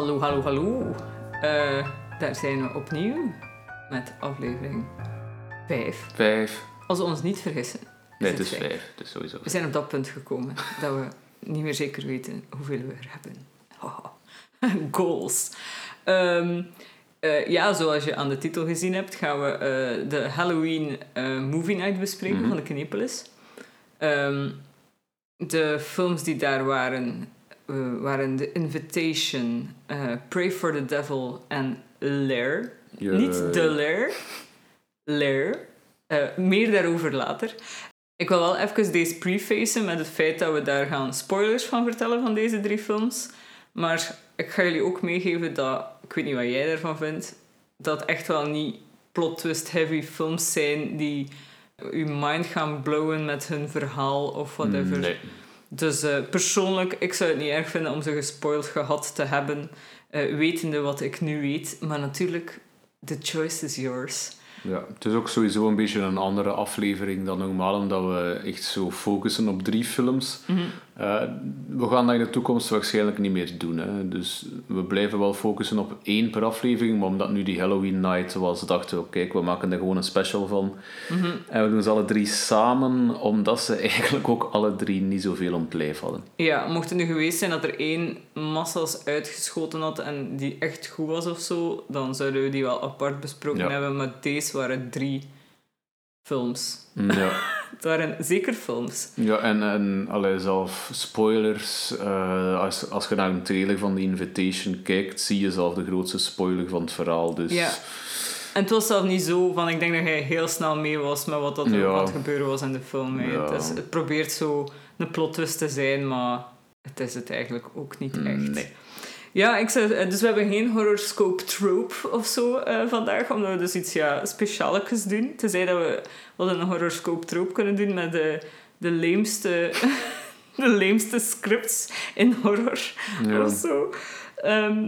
Hallo, hallo, hallo. Eh, daar zijn we opnieuw met aflevering 5. Vijf. Als we ons niet vergissen. Nee, het is vijf. vijf. Het is sowieso We zijn op dat punt gekomen dat we niet meer zeker weten hoeveel we er hebben. Goals. Ehm, eh, ja, zoals je aan de titel gezien hebt, gaan we eh, de Halloween Movie Night bespreken Mhm. van de Knepelis. Ehm, de films die daar waren, eh, waren The Invitation, eh, Pray for the Devil en Lair. Niet The Lair. Lair. Eh, meer daarover later. Ik wil wel even deze prefacen met het feit dat we daar gaan spoilers van vertellen van deze drie films. Maar ik ga jullie ook meegeven dat, ik weet niet wat jij daarvan vindt, dat echt wel niet plot twist heavy films zijn die je mind gaan blowen met hun verhaal of whatever. Nee. Dus eh, persoonlijk, ik zou het niet erg vinden om ze gespoild gehad te hebben, eh, wetende wat ik nu weet. Maar natuurlijk, the choice is yours. Ja, het is ook sowieso een beetje een andere aflevering dan normaal, omdat we echt zo focussen op drie films. Mhm. Eh, we gaan dat in de toekomst waarschijnlijk niet meer doen. Hè. Dus we blijven wel focussen op één per aflevering, maar omdat nu die Halloween night was, dachten we, kijk, we maken er gewoon een special van. Mhm. En we doen ze alle drie samen, omdat ze eigenlijk ook alle drie niet zoveel om het lijf hadden. Ja, mocht het nu geweest zijn dat er één massas uitgeschoten had en die echt goed was of zo, dan zouden we die wel apart besproken Ja. hebben. Maar deze waren drie films. Ja. Het waren zeker films. Ja, en, en allee, zelf spoilers. eh, als, als je naar een trailer van The Invitation kijkt, zie je zelf de grootste spoiler van het verhaal. Dus Ja. En het was zelf niet zo van, ik denk dat hij heel snel mee was met wat dat er Ja. het gebeuren was in de film. Ja. Het, is- het probeert zo een plot twist te zijn, maar het is het eigenlijk ook niet echt. Nee. Ja, ik zou, eh, dus we hebben geen horoscope trope of zo eh, vandaag, omdat we dus iets ja, speciaals doen. Tenzij dat we wat een horoscope trope kunnen doen met de, de leemste... De leemste scripts in horror Ja. of zo. Ehm,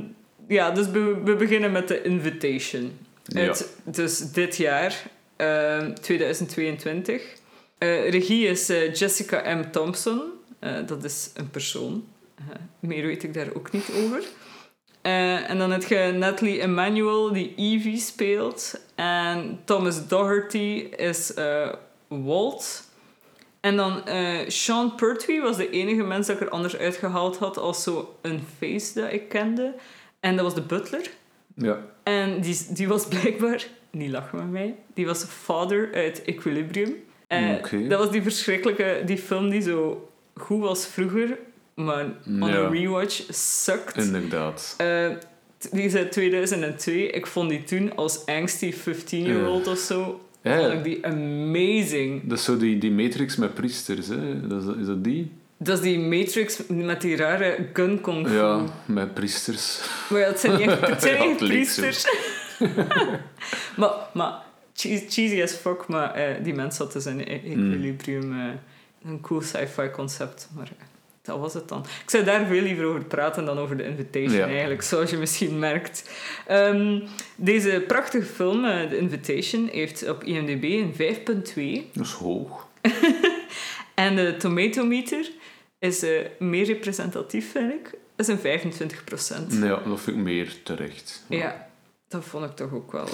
ja, dus we, we beginnen met de Invitation. Ja. Uit, dus dit jaar, ehm, 2022. Eh, regie is Jessica M. Thompson. Dat is een persoon. Eh, meer weet ik daar ook niet over. Eh, en dan heb je Natalie Emmanuel, die Evie speelt. En Thomas Doherty is eh, Walt. En dan Sean Pertwee was de enige mens dat ik er anders uitgehaald had als zo een face dat ik kende. En dat was de butler. Ja. En die, die was blijkbaar, niet lachen met mij, die was vader uit Equilibrium. Oké. Dat was die verschrikkelijke, die film die zo goed was vroeger, maar on Ja. a rewatch sucked. Inderdaad. Eh, die is uit 2002. Ik vond die toen als angsty 15-year-old of zo, Ja, vond ik die amazing. Dat is zo die, die Matrix met priesters, hè? Dat is, is dat die? Dat is die Matrix met die rare gun kung fu. Ja, met priesters. Maar ja, het zijn niet echt, het zijn Ja, priesters. maar, maar cheesy, as fuck, maar eh, die mens had dus in e- equilibrium eh, een cool sci-fi concept. Maar dat was het dan. Ik zou daar veel liever over praten dan over de Invitation Ja. eigenlijk, zoals je misschien merkt. Ehm, deze prachtige film, eh, The Invitation, heeft op IMDb een 5.2. Dat is hoog. En de tomatometer is eh, meer representatief, vind ik. Dat is een 25% Ja, dat vind ik meer terecht. Ja, dat vond ik toch ook wel... eh,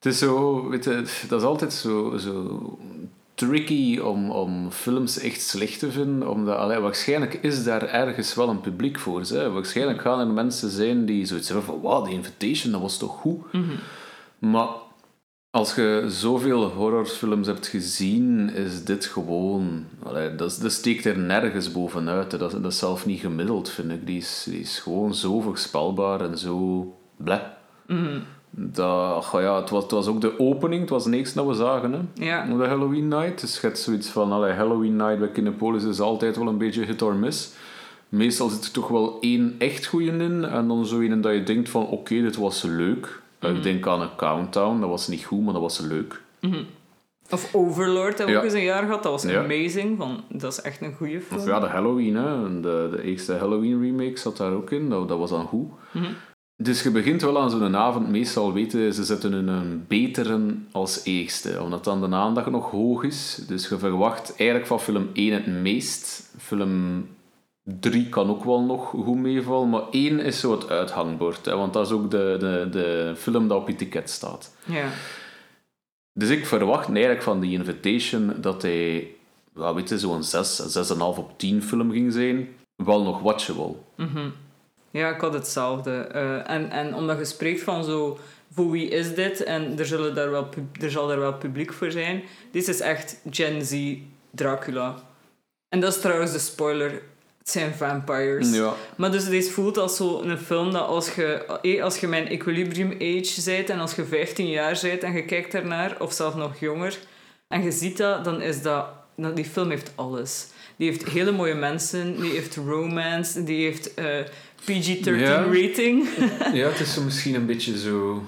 Het is zo, weet je, dat is altijd zo, zo tricky om, om films echt slecht te vinden. Omdat, allee, waarschijnlijk is daar ergens wel een publiek voor. Hè. Waarschijnlijk gaan er mensen zijn die zoiets hebben van, wauw, die Invitation, dat was toch goed? Maar als je zoveel horrorfilms hebt gezien, is dit gewoon... Allee, dat, steekt er nergens bovenuit. hè. Dat, is- dat is zelf niet gemiddeld, vind ik. Die is, die is gewoon zo voorspelbaar en zo... Bleh. Dat, goh ja, het, was, het was ook de opening, het was het eerste dat we zagen. Hè? Ja. De Halloween night. Dus je hebt zoiets van, allee, Halloween night bij Kinepolis is altijd wel een beetje hit or miss. Meestal zit er toch wel één echt goeie in. En dan zo een dat je denkt van, oké, dit was leuk. Ik denk aan een Countdown, dat was niet goed, maar dat was leuk. Of Overlord hebben we Ja. ook eens een jaar gehad. Dat was Ja. amazing. Van, dat is echt een goede film. Of ja, de Halloween, hè. De, de eerste Halloween remake zat daar ook in. Dat, dat was dan goed. Dus je begint wel aan zo'n avond, meestal weten ze zetten hun een betere als eerste, omdat dan de aandacht nog hoog is. Dus je verwacht eigenlijk van film 1 het meest. Film Drie kan ook wel nog goed meevallen, maar één is zo het uithangbord. Hè, want dat is ook de, de, de film dat op je ticket staat. Ja. Dus ik verwacht eigenlijk van die Invitation dat hij, wel weet je, zo'n 6, 6,5 op 10 film ging zijn. Wel nog watchable. Mhm. Ja, ik had hetzelfde. Eh, en, en omdat je spreekt van zo, voor wie is dit? En er, zullen daar wel, er zal daar wel publiek voor zijn. Dit is echt Gen Z Dracula. En dat is trouwens de spoiler. Het zijn vampires. Ja. Maar dus deze voelt als zo een film dat als je, eh, als je mijn equilibrium age bent en als je 15 jaar bent en je kijkt daarnaar, of zelfs nog jonger, en je ziet dat, dan is dat... dat die film heeft alles. Die heeft hele mooie mensen, die heeft romance, die heeft eh, PG-13 Ja. rating. ja, het is zo misschien een beetje zo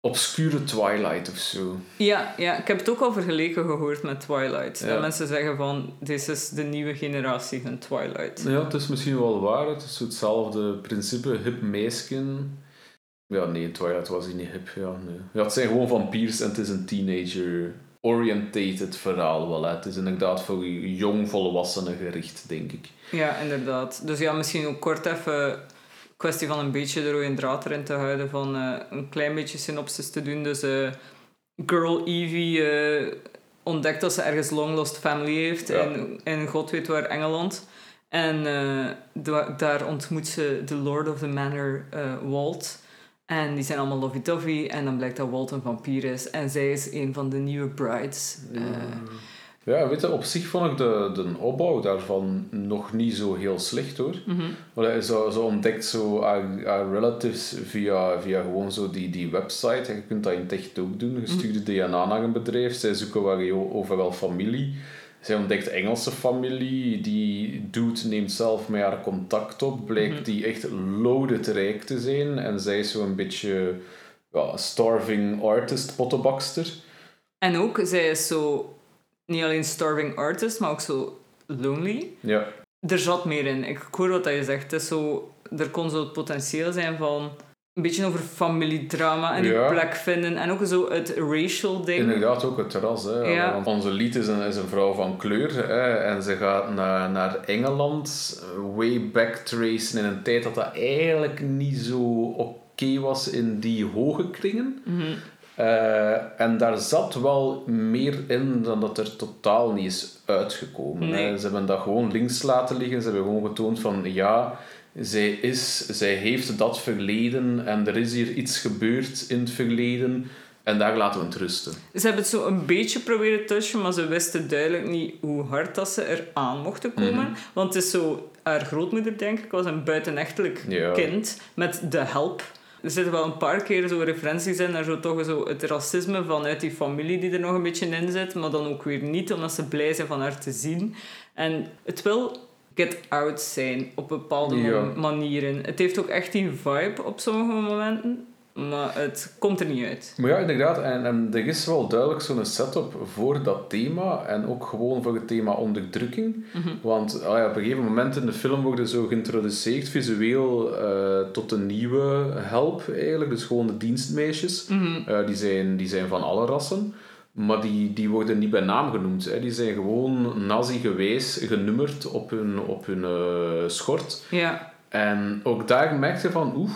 obscure Twilight of zo. ja, ja, ik heb het ook al vergeleken gehoord met Twilight. Ja. Dat mensen zeggen van, dit is de nieuwe generatie van Twilight. Ja, het is misschien wel waar. Het is hetzelfde principe. Hip meisken. Ja, nee, Twilight was hij niet hip. Ja, nee. ja, het zijn gewoon vampiers en het is een teenager-orientated verhaal wel. Hè. Het is inderdaad voor jong volwassenen gericht, denk ik. Ja, inderdaad. Dus ja, misschien ook kort even kwestie van een beetje de rode draad erin te houden, van eh, een klein beetje synopsis te doen. Dus eh, Girl Evie eh, ontdekt dat ze ergens long lost family heeft Ja. in, in god weet waar Engeland. En da- daar ontmoet ze de Lord of the Manor, Walt. En die zijn allemaal lovey-dovey. En dan blijkt dat Walt een vampier is. En zij is een van de nieuwe brides. Eh, Ja, weet je, op zich vond ik de, de opbouw daarvan nog niet zo heel slecht hoor. mhm. Maar hij zo, zo ontdekt zo haar, haar relatives via, via gewoon zo die, die website. En je kunt dat in het echt ook doen. Je stuurt DNA naar een bedrijf. Zij zoeken waar je overal familie. Zij ontdekt Engelse familie. Die dude neemt zelf met haar contact op. Blijkt die echt loaded rijk te zijn. En zij is zo'n beetje ja, starving artist pottenbakster. En ook, zij is zo niet alleen starving artist, maar ook zo lonely. Ja. Er zat meer in. Ik hoor wat dat je zegt. Het is zo, er kon zo het potentieel zijn van een beetje over familiedrama en die Ja. plek vinden. En ook zo het racial ding. Inderdaad, ook het. Hè. Ja. Want onze lied is een, is een vrouw van kleur. Hè. En ze gaat naar, naar Engeland, way backtracen in een tijd dat dat eigenlijk niet zo oké was in die hoge kringen. Mhm. Eh, en daar zat wel meer in dan dat er totaal niet is uitgekomen. Nee. hè. Ze hebben dat gewoon links laten liggen. Ze hebben gewoon getoond van ja, zij, is, zij heeft dat verleden en er is hier iets gebeurd in het verleden. En daar laten we het rusten. Ze hebben het zo een beetje proberen touchen, maar ze wisten duidelijk niet hoe hard dat ze er aan mochten komen. Mhm. Want het is zo, haar grootmoeder, denk ik, was een buitenechtelijk Ja. kind met de help. Er zitten wel een paar keer zo referenties in naar zo toch zo het racisme vanuit die familie die er nog een beetje in zit, maar dan ook weer niet, omdat ze blij zijn van haar te zien. En het wil get out zijn op bepaalde Ja. manieren. Het heeft ook echt die vibe op sommige momenten, maar het komt er niet uit. Maar ja, inderdaad. En, en er is wel duidelijk zo'n setup voor dat thema. En ook gewoon voor het thema onderdrukking. Want ah ja, op een gegeven moment in de film worden zo geïntroduceerd visueel eh, tot een nieuwe help eigenlijk. Dus gewoon de dienstmeisjes. Eh, die, zijn, die zijn van alle rassen. Maar die, die worden niet bij naam genoemd. Hè. Die zijn gewoon nazi-gewijs genummerd op hun, op hun eh, schort. Ja, En ook daar merk je van, oeh,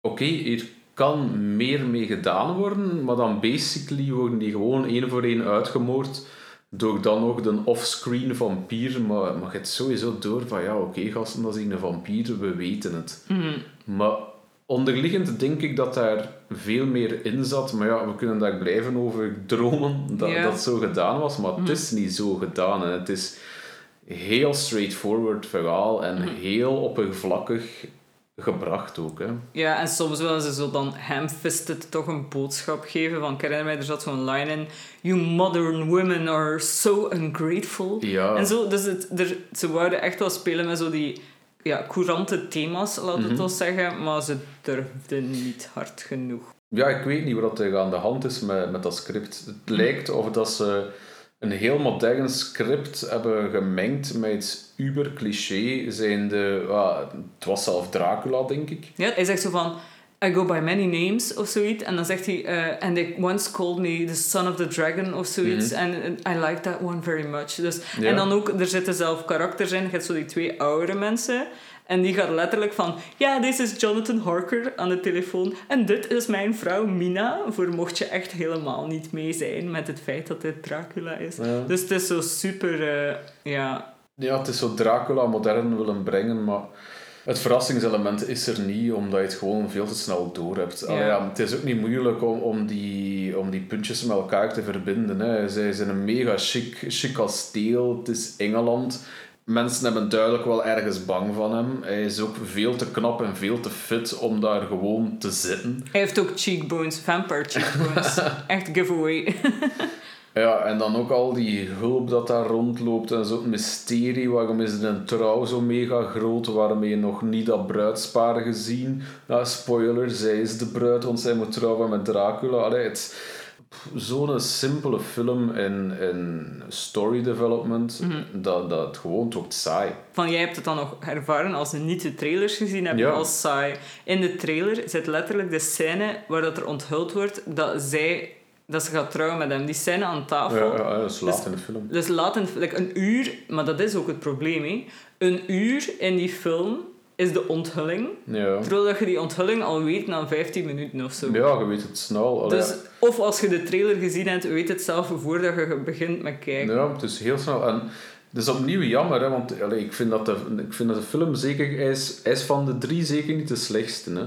oké, hier kan meer mee gedaan worden, maar dan basically worden die gewoon één voor één uitgemoord door dan nog de offscreen vampier. Maar, maar je hebt sowieso door van, ja, oké gasten, dat is een vampier, we weten het. Maar onderliggend denk ik dat daar veel meer in zat. Maar ja, we kunnen daar blijven over dromen dat Ja. dat zo gedaan was, maar het is niet zo gedaan. En het is heel straightforward verhaal en heel oppervlakkig gebracht ook. Hè. Ja, en soms willen ze zo dan ham-fisted toch een boodschap geven. Van, ik herinner mij, er zat zo'n line in... You modern women are so ungrateful. Ja. En zo, dus het, er, ze wouden echt wel spelen met zo die ja, courante thema's, laten we het wel zeggen. Maar ze durfden niet hard genoeg. Ja, ik weet niet wat er aan de hand is met, met dat script. Het lijkt of dat ze een heel modern script hebben gemengd met iets uber cliché. Zijnde, het was zelf Dracula, denk ik. Ja, hij zegt zo van... I go by many names of zoiets. En dan zegt hij, uh, and they once called me the son of the dragon of zoiets. En I like that one very much. Dus, En dan ook, er zitten zelf karakters in. Je hebt zo die twee oudere mensen. En die gaat letterlijk van, ja, dit is Jonathan Harker aan de telefoon. En dit is mijn vrouw Mina, voor mocht je echt helemaal niet mee zijn met het feit dat dit Dracula is. Dus het is zo super, uh, ja... Ja, het is zo Dracula modern willen brengen, maar het verrassingselement is er niet, omdat je het gewoon veel te snel door hebt. Ja. ja. het is ook niet moeilijk om, om, die, om die puntjes met elkaar te verbinden. Hè. Zij zijn een mega chic, chic kasteel, het is Engeland. Mensen hebben duidelijk wel ergens bang van hem. Hij is ook veel te knap en veel te fit om daar gewoon te zitten. Hij heeft ook cheekbones, vampire cheekbones. Echt giveaway. Ja, en dan ook al die hulp dat daar rondloopt en zo'n mysterie. Waarom is een trouw zo mega groot? Waarom je nog niet dat bruidspaar gezien? Nou, spoiler, zij is de bruid, want zij moet trouwen met Dracula. Allee, het zo'n simpele film in, in story development mhm. dat, dat gewoon toch saai. Van jij hebt het dan nog ervaren als je niet de trailers gezien hebt als saai. In de trailer zit letterlijk de scène waar dat er onthuld wordt dat zij dat ze gaat trouwen met hem. Die scène aan tafel. Ja, ja dat is laat dus, in de film. Dus laat in like een uur, maar dat is ook het probleem. Hè. Een uur in die film is de onthulling. Ja. Terwijl dat je die onthulling al weet na 15 minuten of zo. Ja, je weet het snel. dus, of als je de trailer gezien hebt, weet het zelf voordat je begint met kijken. Ja, het is heel snel. En het is opnieuw jammer, hè, want allee, ik, vind dat de, ik vind dat de film zeker... Is, is van de drie zeker niet de slechtste. Hè.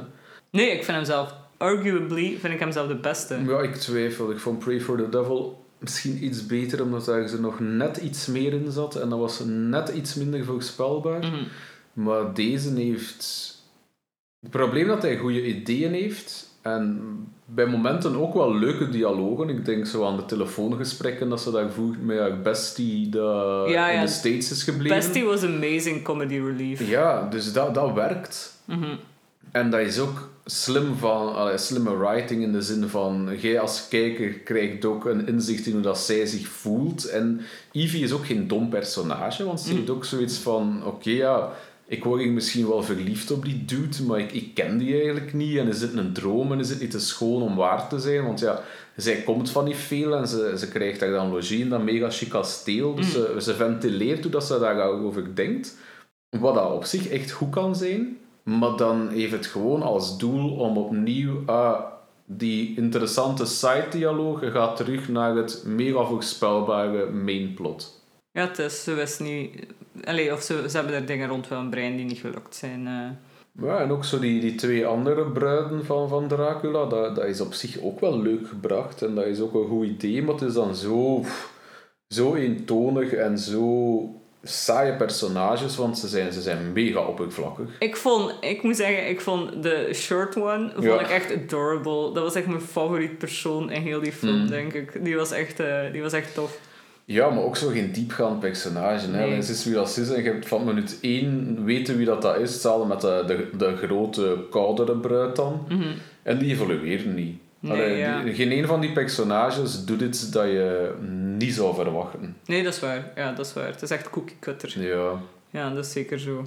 Nee, ik vind hem zelf arguably vind ik hem zelf de beste. Ja, ik twijfel. Ik vond Pray for the Devil misschien iets beter, omdat daar er nog net iets meer in zat. En dat was net iets minder voorspelbaar. Mhm. Maar deze heeft... Het probleem dat hij goede ideeën heeft. En bij momenten ook wel leuke dialogen. Ik denk zo aan de telefoongesprekken dat ze daar voert met Bestie dat in de States is gebleven. Bestie was amazing comedy relief. Ja, dus dat, dat werkt. Mhm. En dat is ook slim van, allee, slimme writing in de zin van, jij als kijker krijgt ook een inzicht in hoe dat zij zich voelt. En Evie is ook geen dom personage, want ze mm. heeft ook zoiets van, oké ja, ik word misschien wel verliefd op die dude, maar ik, ik ken die eigenlijk niet. En is het een droom en is het niet te schoon om waar te zijn? Want ja, zij komt van niet veel en ze, ze krijgt daar dan logie in dat mega chic kasteel. Dus mm. ze, ze ventileert hoe dat ze daarover denkt. Wat dat op zich echt goed kan zijn. Maar dan heeft het gewoon als doel om opnieuw uh, die interessante side-dialoog gaat terug naar het mega voorspelbare mainplot. Ja, het is, ze wist niet... Allee, of ze, ze hebben er dingen rond wel een brein die niet gelukt zijn. Uh. Ja, en ook zo die, die twee andere bruiden van, van Dracula, dat, dat is op zich ook wel leuk gebracht. En dat is ook een goed idee, maar het is dan zo, zo eentonig en zo saaie personages, want ze zijn, ze zijn mega oppervlakkig. Ik vond, ik moet zeggen, ik vond de short one vond ik echt adorable. Dat was echt mijn favoriet persoon in heel die film, mm. denk ik. Die was echt, uh, die was echt tof. Ja, maar ook zo geen diepgaand personage. Hè. Nee. is wie dat is en je hebt van minuut 1 weten wie dat, dat is. Hetzelfde met de, de, de grote, koudere bruid dan. Mhm. En die evolueren niet. Nee, geen een van die personages doet iets dat je niet zou verwachten. Nee, dat is waar. Ja, dat is waar. Het is echt cookie cutter. Ja. Ja, dat is zeker zo.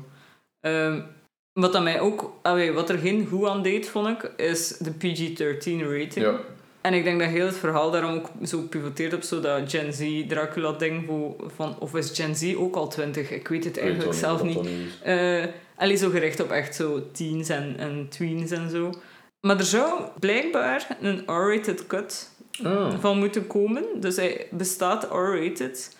Um, wat, dat mij ook, allee, wat er geen goed aan deed, vond ik, is de PG-13 rating. Ja. En ik denk dat heel het verhaal daarom ook zo pivoteert op zo dat Gen Z Dracula ding van of is Gen Z ook al 20? Ik weet het eigenlijk zelf niet. Uh, alleen zo gericht op echt zo teens en, en tweens en zo. Maar er zou blijkbaar een R-rated cut oh. van moeten komen. Dus hij bestaat R-rated.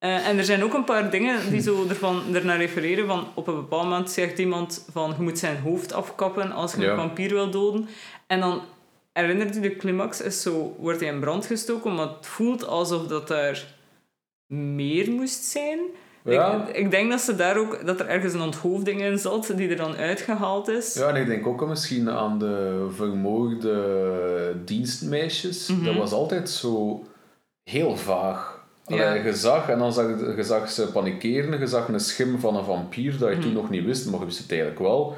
Uh, en er zijn ook een paar dingen die zo ervan, ernaar refereren. Van op een bepaald moment zegt iemand van je moet zijn hoofd afkappen als je een vampier wil doden. En dan herinnert u de climax is zo, wordt hij in brand gestoken, maar het voelt alsof dat er meer moest zijn. Ja. Ik, ik, denk dat, ze daar ook, dat er ergens een onthoofding in zat die er dan uitgehaald is. Ja, en ik denk ook misschien aan de vermoorde dienstmeisjes. Mhm. Dat was altijd zo heel vaag. Ja. je zag, en dan zag je, zag ze panikeren, je zag een schim van een vampier dat je toen mhm. nog niet wist, maar je wist het eigenlijk wel.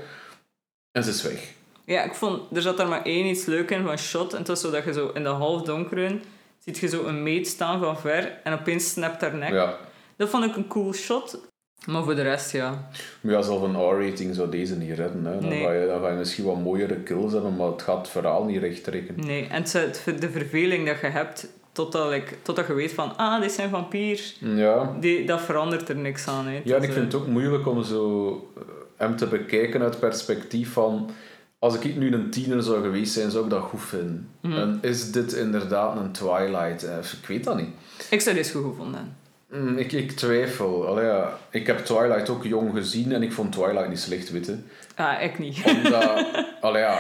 En ze is weg. Ja, ik vond, er zat daar maar één iets leuk in van shot. En het was zo dat je zo in de halfdonkere ziet je zo een meet staan van ver en opeens snapt haar nek. Ja. Dat vond ik een cool shot. Maar voor de rest, ja. Maar ja, zelf een R-rating zou deze niet redden. Hè. Dan, Nee. ga je, dan ga je misschien wat mooiere kills hebben, maar het gaat het verhaal niet recht trekken. Nee, en het de verveling dat je hebt, totdat, like, totdat je weet van, ah, dit zijn vampiers, Ja, die, dat verandert er niks aan. Hè. ja en ik vind het ook moeilijk om zo eh, hem te bekijken uit perspectief van... Als ik nu een tiener zou geweest zijn, zou ik dat goed vinden. Mhm. En is dit inderdaad een Twilight? Eh, Ik weet dat niet. eh, Ik zou dit goed gevonden. Mm, Ik, ik twijfel. Allee, ja. Ik heb Twilight ook jong gezien en ik vond Twilight niet slecht, witte. Ah, ik niet. Omdat, allee, ja,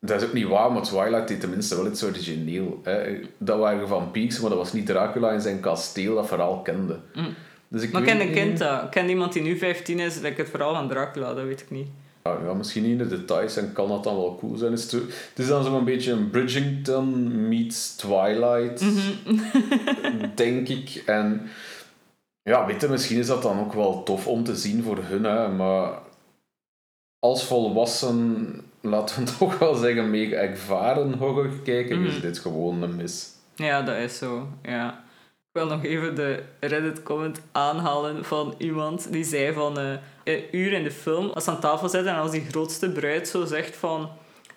dat is ook niet waar, maar Twilight deed tenminste wel iets origineel. Hè. Dat waren vampiers, maar dat was niet Dracula in zijn kasteel dat verhaal kende. Dus ik Mm. Maar ik weet ken een kind dat. Ik ken iemand die nu 15 is, like het verhaal van Dracula, dat weet ik niet. Ja, misschien niet in de details en kan dat dan wel cool zijn. Het is, het is dan zo'n beetje een Bridgerton meets Twilight, Mhm. denk ik. En ja, weet je, misschien is dat dan ook wel tof om te zien voor hun, hè, maar als volwassen, laten we toch wel zeggen, mega ervaren horror kijken, Mhm. is dit gewoon een mis. Ja, dat is zo. Ja. Ik wil nog even de Reddit-comment aanhalen van iemand die zei van eh, een uur in de film, als ze aan tafel zitten en als die grootste bruid zo zegt van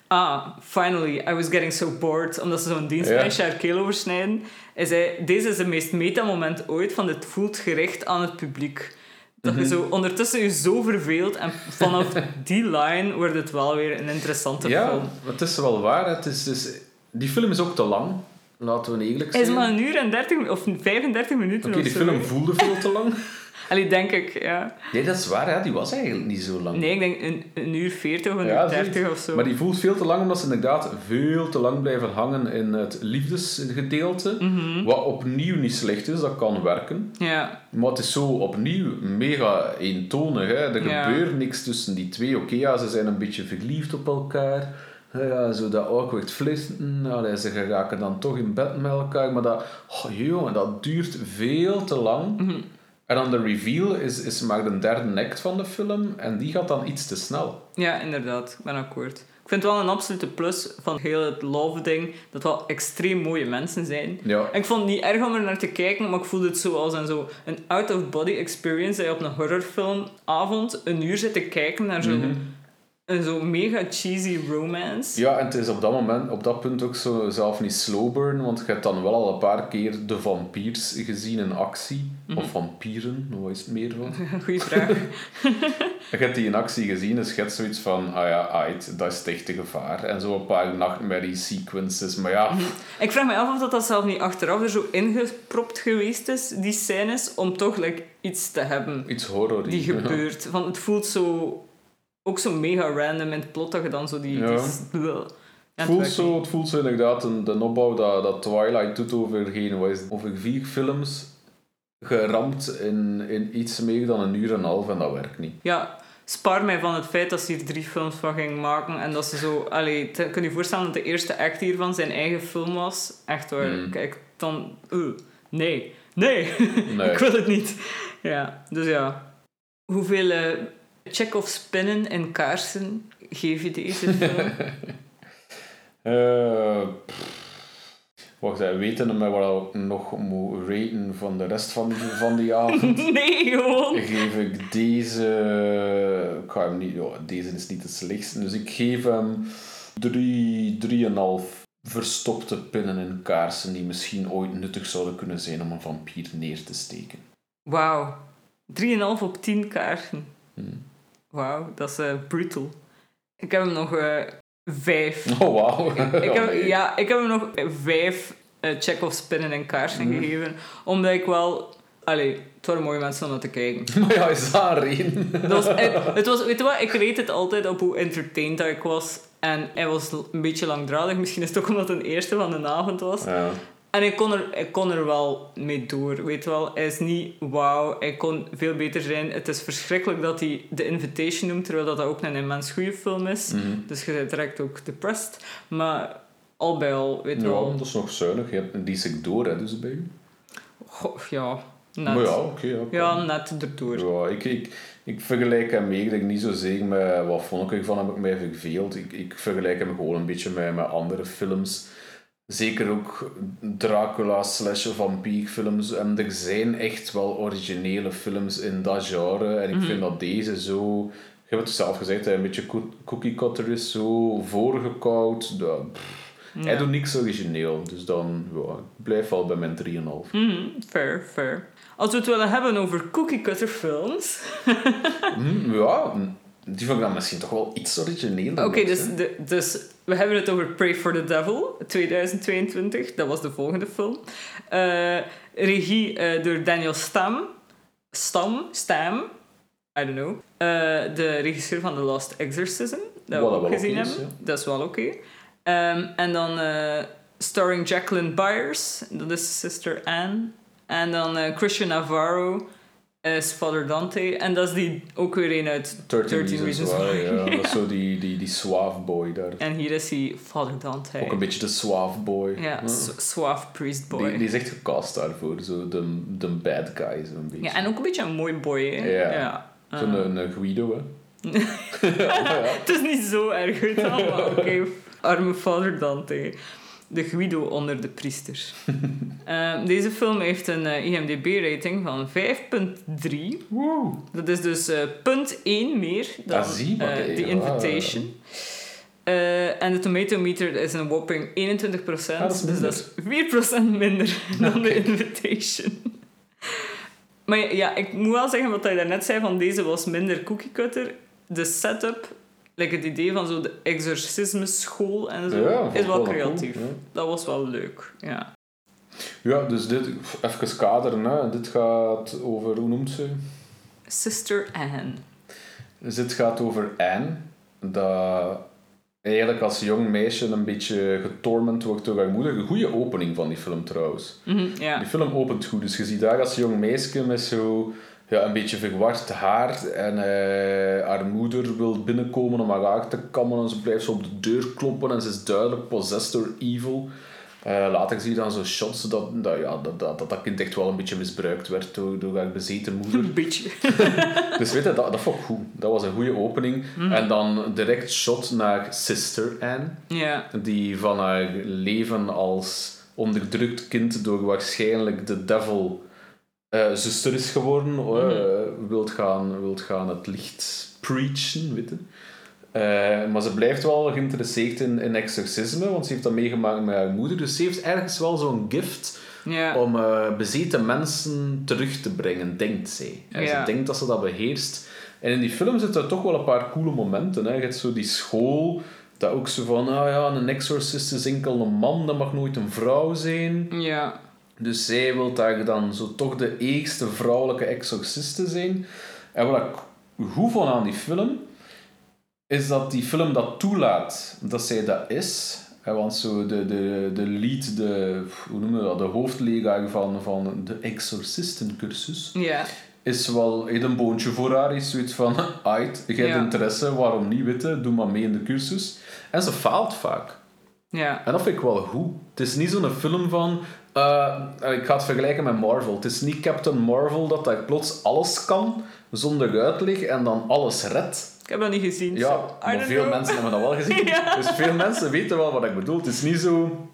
ah, finally, I was getting so bored, omdat ze zo'n dienstmeisje haar keel oversnijden. Hij zei, deze is het meest meta-moment ooit van dit voelt gericht aan het publiek. Dat je zo ondertussen je zo verveelt en vanaf die line wordt het wel weer een interessante Ja, film. het is wel waar. Het is, dus, die film is ook te lang, laten we eerlijk Hij zijn. is maar een uur en 30 of 35 minuten Oké, of die film voelde veel te lang. Allee, denk ik, ja. Nee, dat is waar, hè. die was eigenlijk niet zo lang. Nee, ik denk een, een uur 40 of een Ja, uur 30 zoiets. of zo. Maar die voelt veel te lang, omdat ze inderdaad veel te lang blijven hangen in het liefdesgedeelte. Mhm. Wat opnieuw niet slecht is, dat kan werken. Ja, Maar het is zo opnieuw mega eentonig. Hè. Er Ja. gebeurt niks tussen die twee. Oké, ja, ze zijn een beetje verliefd op elkaar. Ja, zo dat awkward flirten. Allee, ze geraken dan toch in bed met elkaar. Maar dat, oh, jongen, dat duurt veel te lang. Mhm. En dan de reveal is, is maar de derde act van de film. En die gaat dan iets te snel. ja, inderdaad. Ik ben akkoord. Ik vind het wel een absolute plus van heel het love-ding, dat wel extreem mooie mensen zijn. Ja. En ik vond het niet erg om er naar te kijken, maar ik voelde het zo als een, zo een out-of-body experience dat je op een horrorfilmavond een uur zit te kijken naar zo'n Mhm. Een zo mega cheesy romance. Ja, en het is op dat moment, op dat punt ook zo zelf niet slow burn, want je hebt dan wel al een paar keer de vampiers gezien in actie. Mhm. Of vampieren, wat is het meer van? Goeie vraag. Je hebt die in actie gezien, dus je hebt zoiets van, ah ja, ait, dat is het echte gevaar. En zo een paar nachtmerrie sequences, maar ja, Ik vraag me af of dat, dat zelf niet achteraf er zo ingepropt geweest is, die scènes, om toch like, iets te hebben iets horror. die gebeurt. Want het voelt zo... Ook zo mega random in het plot dat je dan zo die... Ja. die Het voelt, zo, het voelt zo inderdaad een, de opbouw dat, dat Twilight doet over, geen, wat is het, over vier films, geramd in, in iets meer dan een uur en een half en dat werkt niet. Ja, spaar mij van het feit dat ze hier drie films van ging maken en dat ze zo... Allee, te- kun je je voorstellen dat de eerste act hiervan zijn eigen film was? Echt waar. Mm. Kijk, dan... uh, nee. Nee. Nee. ik wil het niet. Ja, dus ja. Hoeveel uh, check-off spinnen en kaarsen geef je deze film? Eh, pff. wacht, weten met wat ik nog moet raten van de rest van, van die avond, nee, gewoon. geef ik deze... Ik ga hem niet... Deze is niet het slechtste, dus ik geef hem drie, drieënhalf verstopte pinnen en kaarsen die misschien ooit nuttig zouden kunnen zijn om een vampier neer te steken. Wauw. 3,5 op 10 kaarten. Hmm. Wauw, dat is eh, brutal. Ik heb hem nog eh vijf. Oh, wauw. Ik heb, Oh. Ja, ik heb hem nog vijf eh check-off spinnen en kaarsen Mhm. gegeven. Omdat ik wel... Allee, het waren mooie mensen om naar te kijken. Maar ja, is dat een? Het was, het, het was, weet je wat, ik reed het altijd op hoe entertained dat ik was. En hij was een beetje langdradig. Misschien is het ook omdat het een eerste van de avond was. Ja. En ik kon, er, ik kon er wel mee door, weet je wel. Hij is niet wauw, hij kon veel beter zijn. Het is verschrikkelijk dat hij The Invitation noemt, terwijl dat ook een immens goede film is. Mhm. Dus je bent direct ook depressed. Maar al bij al, weet je Ja, wel... dat is nog zuinig. Je hebt een sector, hè, dus bij u. Goh, ja, net. Maar ja, oké. ja, net erdoor. Ja, ik, ik, ik vergelijk hem denk niet zozeer met wat vond ik ervan, heb ik mij verveeld. Ik, ik vergelijk hem gewoon een beetje met, met andere films. Zeker ook Dracula slash vampierfilms. En er zijn echt wel originele films in dat genre. En ik vind dat deze zo... Je hebt het zelf gezegd, een beetje cookie cutter is, zo voorgekoud. Hij doet niks origineel. Dus dan ja, ik blijf wel bij mijn 3,5. Mhm, fair, fair. Als we het willen hebben over cookie cutter films. Hm, ja, die vond ik dan misschien toch wel iets origineler. Oké, dus, de, dus we hebben het over Pray for the Devil 2022. Dat was de volgende film. Eh, regie eh, door Daniel Stam. Stam? Stam? I don't know. Eh, de regisseur van The Last Exorcism. Dat Wat we ook gezien is. Dat is wel oké. Ehm, en dan starring Jacqueline Byers. Dat is Sister Anne. En dan Christian Navarro is Father Dante. En dat is die ook weer een uit 13 13 Reasons Why. Why. Ja, dat is zo die, die, die suave boy daar. En hier is hij Father Dante. Ook een beetje de suave boy. Ja, su- suave priest boy. Die, die is echt gecast daarvoor, zo de, de bad guy, zo'n beetje. Ja, en ook een beetje een mooi boy, hè? Ja. Zo'n een, een Guido, hè. het is niet zo erg, wel, maar oké. Arme Father Dante. De Guido onder de priesters. Ehm, deze film heeft een eh, IMDb-rating van 5.3. Woe. Dat is dus eh, punt 1 meer dan Ah, eh, The wow. Invitation. Eh, en de tomato meter is een whopping 21%. Ah, dat dus dat is 4% minder dan The Invitation. maar ja, ja, ik moet wel zeggen wat je daarnet zei, van deze was minder cookie cutter. De setup, like het idee van zo de exorcisme school en zo, Ja, is wel wel creatief. cool, ja. Dat was wel leuk, ja. Ja, dus dit, even kaderen, hè. Dit gaat over, hoe noemt ze? Sister Anne. Dus dit gaat over Anne, dat eigenlijk als jong meisje een beetje getorment wordt door haar moeder. Een goede opening van die film trouwens. Ja. Die film opent goed, dus je ziet daar als jong meisje met zo ja, een beetje verward haar en eh, haar moeder wil binnenkomen om haar haar te kammen en ze blijft zo op de deur kloppen en ze is duidelijk possessed door evil. Eh, later zie je dan zo shots dat dat, ja, dat, dat, dat dat kind echt wel een beetje misbruikt werd door, door haar bezeten moeder. Een beetje. Dus weet je, dat, dat vond ik goed. Dat was een goede opening. En dan direct shot naar Sister Anne, Ja. die van haar leven als onderdrukt kind door waarschijnlijk de devil eh, zuster is geworden. eh, wilt, gaan, wilt gaan het licht preachen, weet je. Eh, maar ze blijft wel geïnteresseerd in, in exorcisme, want ze heeft dat meegemaakt met haar moeder. Dus ze heeft ergens wel zo'n gift om eh, bezeten mensen terug te brengen, denkt zij. En. Ze denkt dat ze dat beheerst. En in die film zitten er toch wel een paar coole momenten. Hè. Je hebt zo die school, dat ook zo van, ah ja, een exorcist is enkel een man, dat mag nooit een vrouw zijn. Ja. Dus zij wil daar dan zo toch de eerste vrouwelijke exorciste zijn. En wat ik goed vond aan die film, is dat die film dat toelaat dat zij dat is. Want zo de, de, de lead, de, hoe noemen we dat, de hoofdleraar van, van de exorcistencursus, Ja. is wel een boontje voor haar. Is zoiets van, uit, je hebt Ja. interesse, waarom niet, weten? doe maar mee in de cursus. En ze faalt vaak. Ja. En dat vind ik wel goed. Het is niet zo'n film van... eh, ik ga het vergelijken met Marvel. Het is niet Captain Marvel dat daar plots alles kan, zonder uitleg, en dan alles redt. Ik heb dat niet gezien. Ja, so maar veel know. mensen hebben dat wel gezien. Ja. Dus veel mensen weten wel wat ik bedoel. Het is niet zo...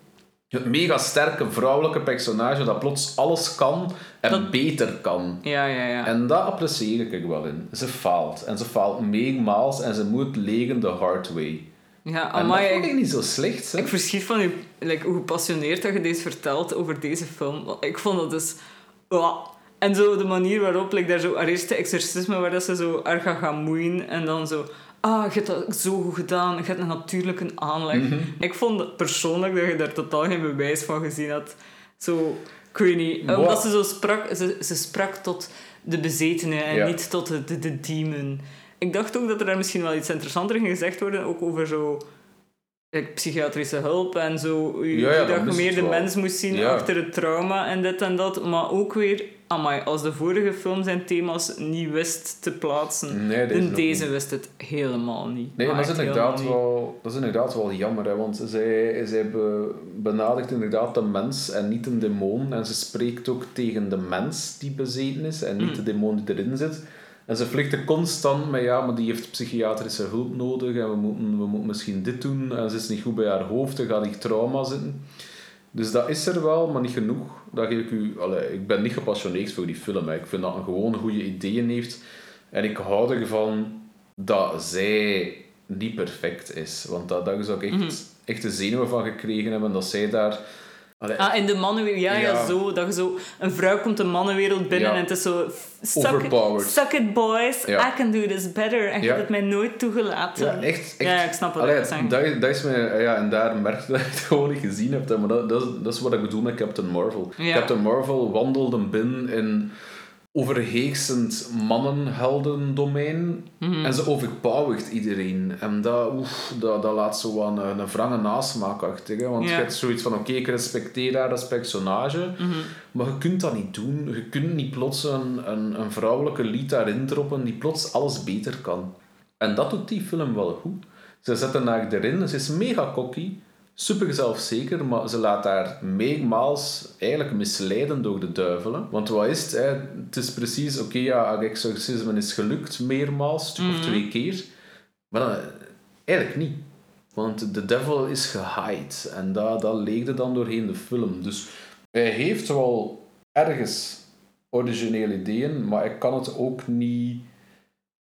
Het mega sterke vrouwelijke personage dat plots alles kan en Dat- beter kan. Ja, ja, ja. En dat apprecieer ik wel in. Ze faalt. En ze faalt meermaals en ze moet leren de hard way. Ja, En amai, dat vond ik, niet zo slecht. Hè? ik verschiet van je, like, hoe gepassioneerd dat je deze vertelt over deze film. Want ik vond dat dus... Wow. En zo de manier waarop, like, daar zo haar eerste exorcisme, waar dat ze zo gaat gaan moeien en dan zo... Ah, je hebt dat zo goed gedaan. Je hebt een natuurlijke aanleg. Mhm. Ik vond persoonlijk dat je daar totaal geen bewijs van gezien had. Zo, ik weet niet. Wow. Omdat ze zo sprak... Ze, ze sprak tot de bezetene en Ja. niet tot de, de, de demon. Ik dacht ook dat er daar misschien wel iets interessanter in gezegd worden. Ook over zo... psychiatrische hulp en zo. hoe- Ja, dat je meer de wel. mens moest zien Ja. achter het trauma en dit en dat. Maar ook weer... Amai, als de vorige film zijn thema's niet wist te plaatsen... Nee, deze niet. wist het helemaal niet. Nee, Maar dat is, inderdaad wel, dat is inderdaad wel jammer, hè, want zij, zij be, benadert inderdaad de mens en niet een demon. En ze spreekt ook tegen de mens die bezeten is en niet Mm. de demon die erin zit. En ze flikt constant met, ja, maar die heeft psychiatrische hulp nodig en we moeten, we moeten misschien dit doen. En ze is niet goed bij haar hoofd, er gaat die trauma zitten. Dus dat is er wel, maar niet genoeg. Dat geef ik u... Allee, ik ben niet gepassioneerd voor die film. Hè. Ik vind dat een gewoon goede ideeën heeft. En ik hou ervan dat zij niet perfect is. Want dat, daar zou ik echt, echt de zenuwen van gekregen hebben. Dat zij daar... Allee, Ah, in de mannenwereld, ja, ja, Ja. zo. Dat je zo, een vrouw komt de mannenwereld binnen Ja. en het is zo... Suck, Overpowered. suck it, boys. I can do this better. En je hebt het mij nooit toegelaten. ja, echt, echt. Ja, ik snap wat Allee, je zegt. dat, dat is mij, ja, en daar merk je dat je het gewoon niet gezien hebt. hè, Maar dat, dat, is, dat is wat ik bedoel met Captain Marvel. Captain Marvel wandelde binnen in overheersend mannenheldendomein Mhm. en ze overpowered iedereen. En dat, oef, dat, dat laat zo aan een, een wrange nasmaak achter. Hè? Want je hebt zoiets van, oké, ik respecteer haar als personage, Mhm. maar je kunt dat niet doen. Je kunt niet plots een, een, een vrouwelijke lied daarin droppen die plots alles beter kan. En dat doet die film wel goed. Ze zetten haar erin, ze is mega cocky, super zelfzeker, maar ze laat haar meermaals eigenlijk misleiden door de duivelen. Want wat is het? Hè? Het is precies, oké, ja, haar exorcisme is gelukt meermaals, stuk of twee keer. Maar dan, eigenlijk niet. Want de devil is gehaaid. En dat, dat leegde dan doorheen de film. Dus hij heeft wel ergens originele ideeën, maar hij kan het ook niet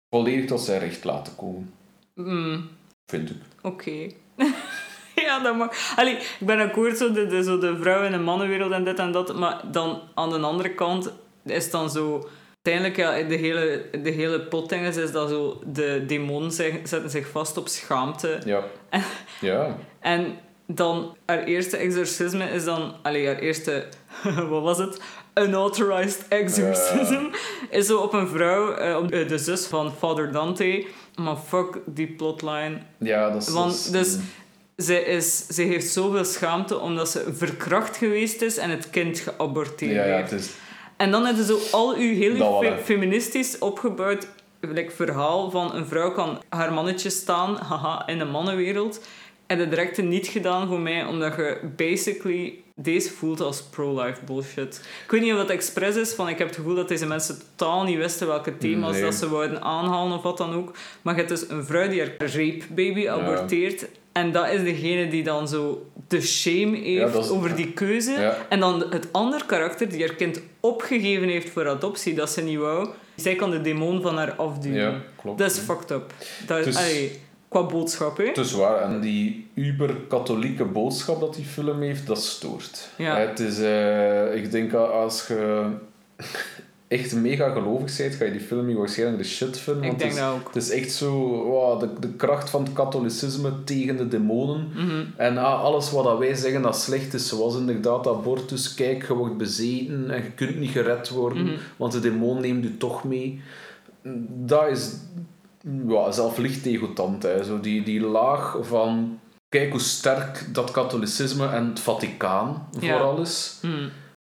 volledig tot zijn recht laten komen. Mm, Vind ik. Oké. ja, dat mag. Allee, ik ben akkoord, zo de, de, zo de vrouw- en de mannenwereld en dit en dat. Maar dan aan de andere kant is dan zo... Uiteindelijk, ja, de hele, de hele potding is, is dat zo... De demonen zetten zich vast op schaamte. Ja. ja. En dan, haar eerste exorcisme is dan... Allee, haar eerste... wat was het? Unauthorized exorcism. Is zo op een vrouw, op de, zus van Father Dante. Maar fuck die plotline. Ja, dat is... Want, dus, ze, is, ze heeft zoveel schaamte omdat ze verkracht geweest is en het kind geaborteerd ja, ja, heeft. het is... En dan hebben ze zo al uw heel Dat fe- feministisch opgebouwd like, verhaal van een vrouw kan haar mannetje staan, haha, in een mannenwereld. En de directe niet gedaan voor mij, omdat je basically deze voelt als pro-life bullshit. Ik weet niet of dat expres is, van ik heb het gevoel dat deze mensen totaal niet wisten welke thema's Nee. dat ze wouden aanhalen of wat dan ook. Maar je hebt dus een vrouw die haar rape baby aborteert. En dat is degene die dan zo de shame heeft is- over die keuze. Ja. En dan het andere karakter die haar kind opgegeven heeft voor adoptie, dat ze niet wou. Zij kan de demon van haar afduwen. Ja, klopt. Dat is fucked up. Dat is, Dus- allee, qua boodschap, hè. Het is waar. En die uber-katholieke boodschap dat die film heeft, dat stoort. Ja. Het is... eh, ik denk als je echt mega gelovig bent, ga je die film niet waarschijnlijk de shit vinden. Ik want denk het is, dat ook. Het is echt zo... wow, de, de kracht van het katholicisme tegen de demonen. Mhm. En ah, alles wat dat wij zeggen dat slecht is, zoals inderdaad abortus, kijk, je wordt bezeten en je kunt niet gered worden, Mhm. want de demon neemt je toch mee. Dat is ja, zelf licht. Hè. Zo die, die laag van, kijk hoe sterk dat katholicisme en het Vaticaan Ja. vooral is. Mhm.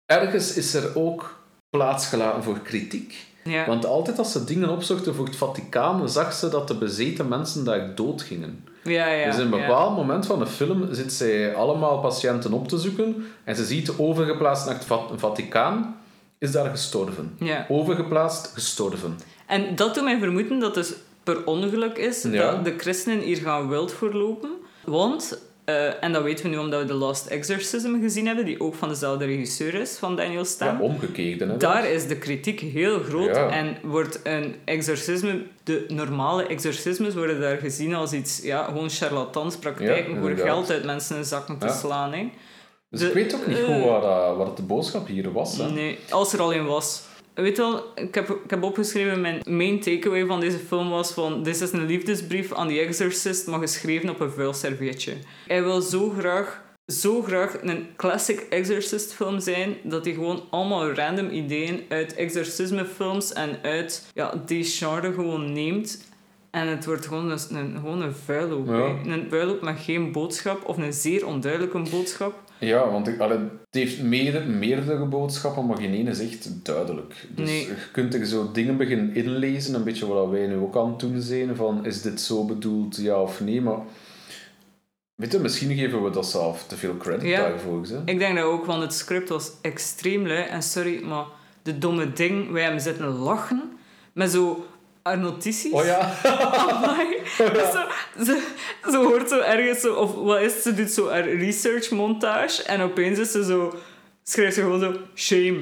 Ergens is er ook plaats gelaten voor kritiek. Ja. Want altijd als ze dingen opzochten voor het Vaticaan, zag ze dat de bezeten mensen daar dood gingen. ja, ja. dus in een bepaald moment van de film zit zij allemaal patiënten op te zoeken en ze ziet overgeplaatst naar het Va- Vaticaan, is daar gestorven. Overgeplaatst, gestorven. En dat doet mij vermoeden dat het per ongeluk is dat de christenen hier gaan wild voorlopen. Want, eh, en dat weten we nu omdat we The Last Exorcism gezien hebben, die ook van dezelfde regisseur is, van Daniel Stan. Ja, omgekeerd. Hè, Daar is de kritiek heel groot Ja. en wordt een exorcisme, de normale exorcismes worden daar gezien als iets, ja, gewoon charlatanspraktijken Ja, voor geld uit mensen in zakken te slaan. Hè. Dus de- ik weet ook niet eh, goed wat de boodschap hier was. Hè. Nee, als er al een was. Weet wel, ik heb, ik heb opgeschreven, mijn main takeaway van deze film was van dit is een liefdesbrief aan The Exorcist, maar geschreven op een vuil servietje. Hij wil zo graag, zo graag een classic Exorcist film zijn, dat hij gewoon allemaal random ideeën uit exorcismefilms en uit ja, die genre gewoon neemt. En het wordt gewoon een, een, gewoon een vuilloop. Ja. Een vuilloop met geen boodschap, of een zeer onduidelijke boodschap. Ja, want allee, het heeft meerdere, meerdere boodschappen, maar geen ene is echt duidelijk. Dus Nee. je kunt er zo dingen beginnen inlezen, een beetje wat wij nu ook aan het doen zijn, van is dit zo bedoeld, ja of nee, maar... Weet je, misschien geven we dat zelf te veel credit Ja. daarvoor. Hè? Ik denk dat ook, want het script was extreem lui. En sorry, maar de domme ding, wij hebben zitten lachen met zo haar notities. Oh ja. Amai. Dus zo, ze, ze hoort zo ergens zo, of wat is? Ze doet zo haar research montage en opeens is ze zo, schrijft ze gewoon zo, shame,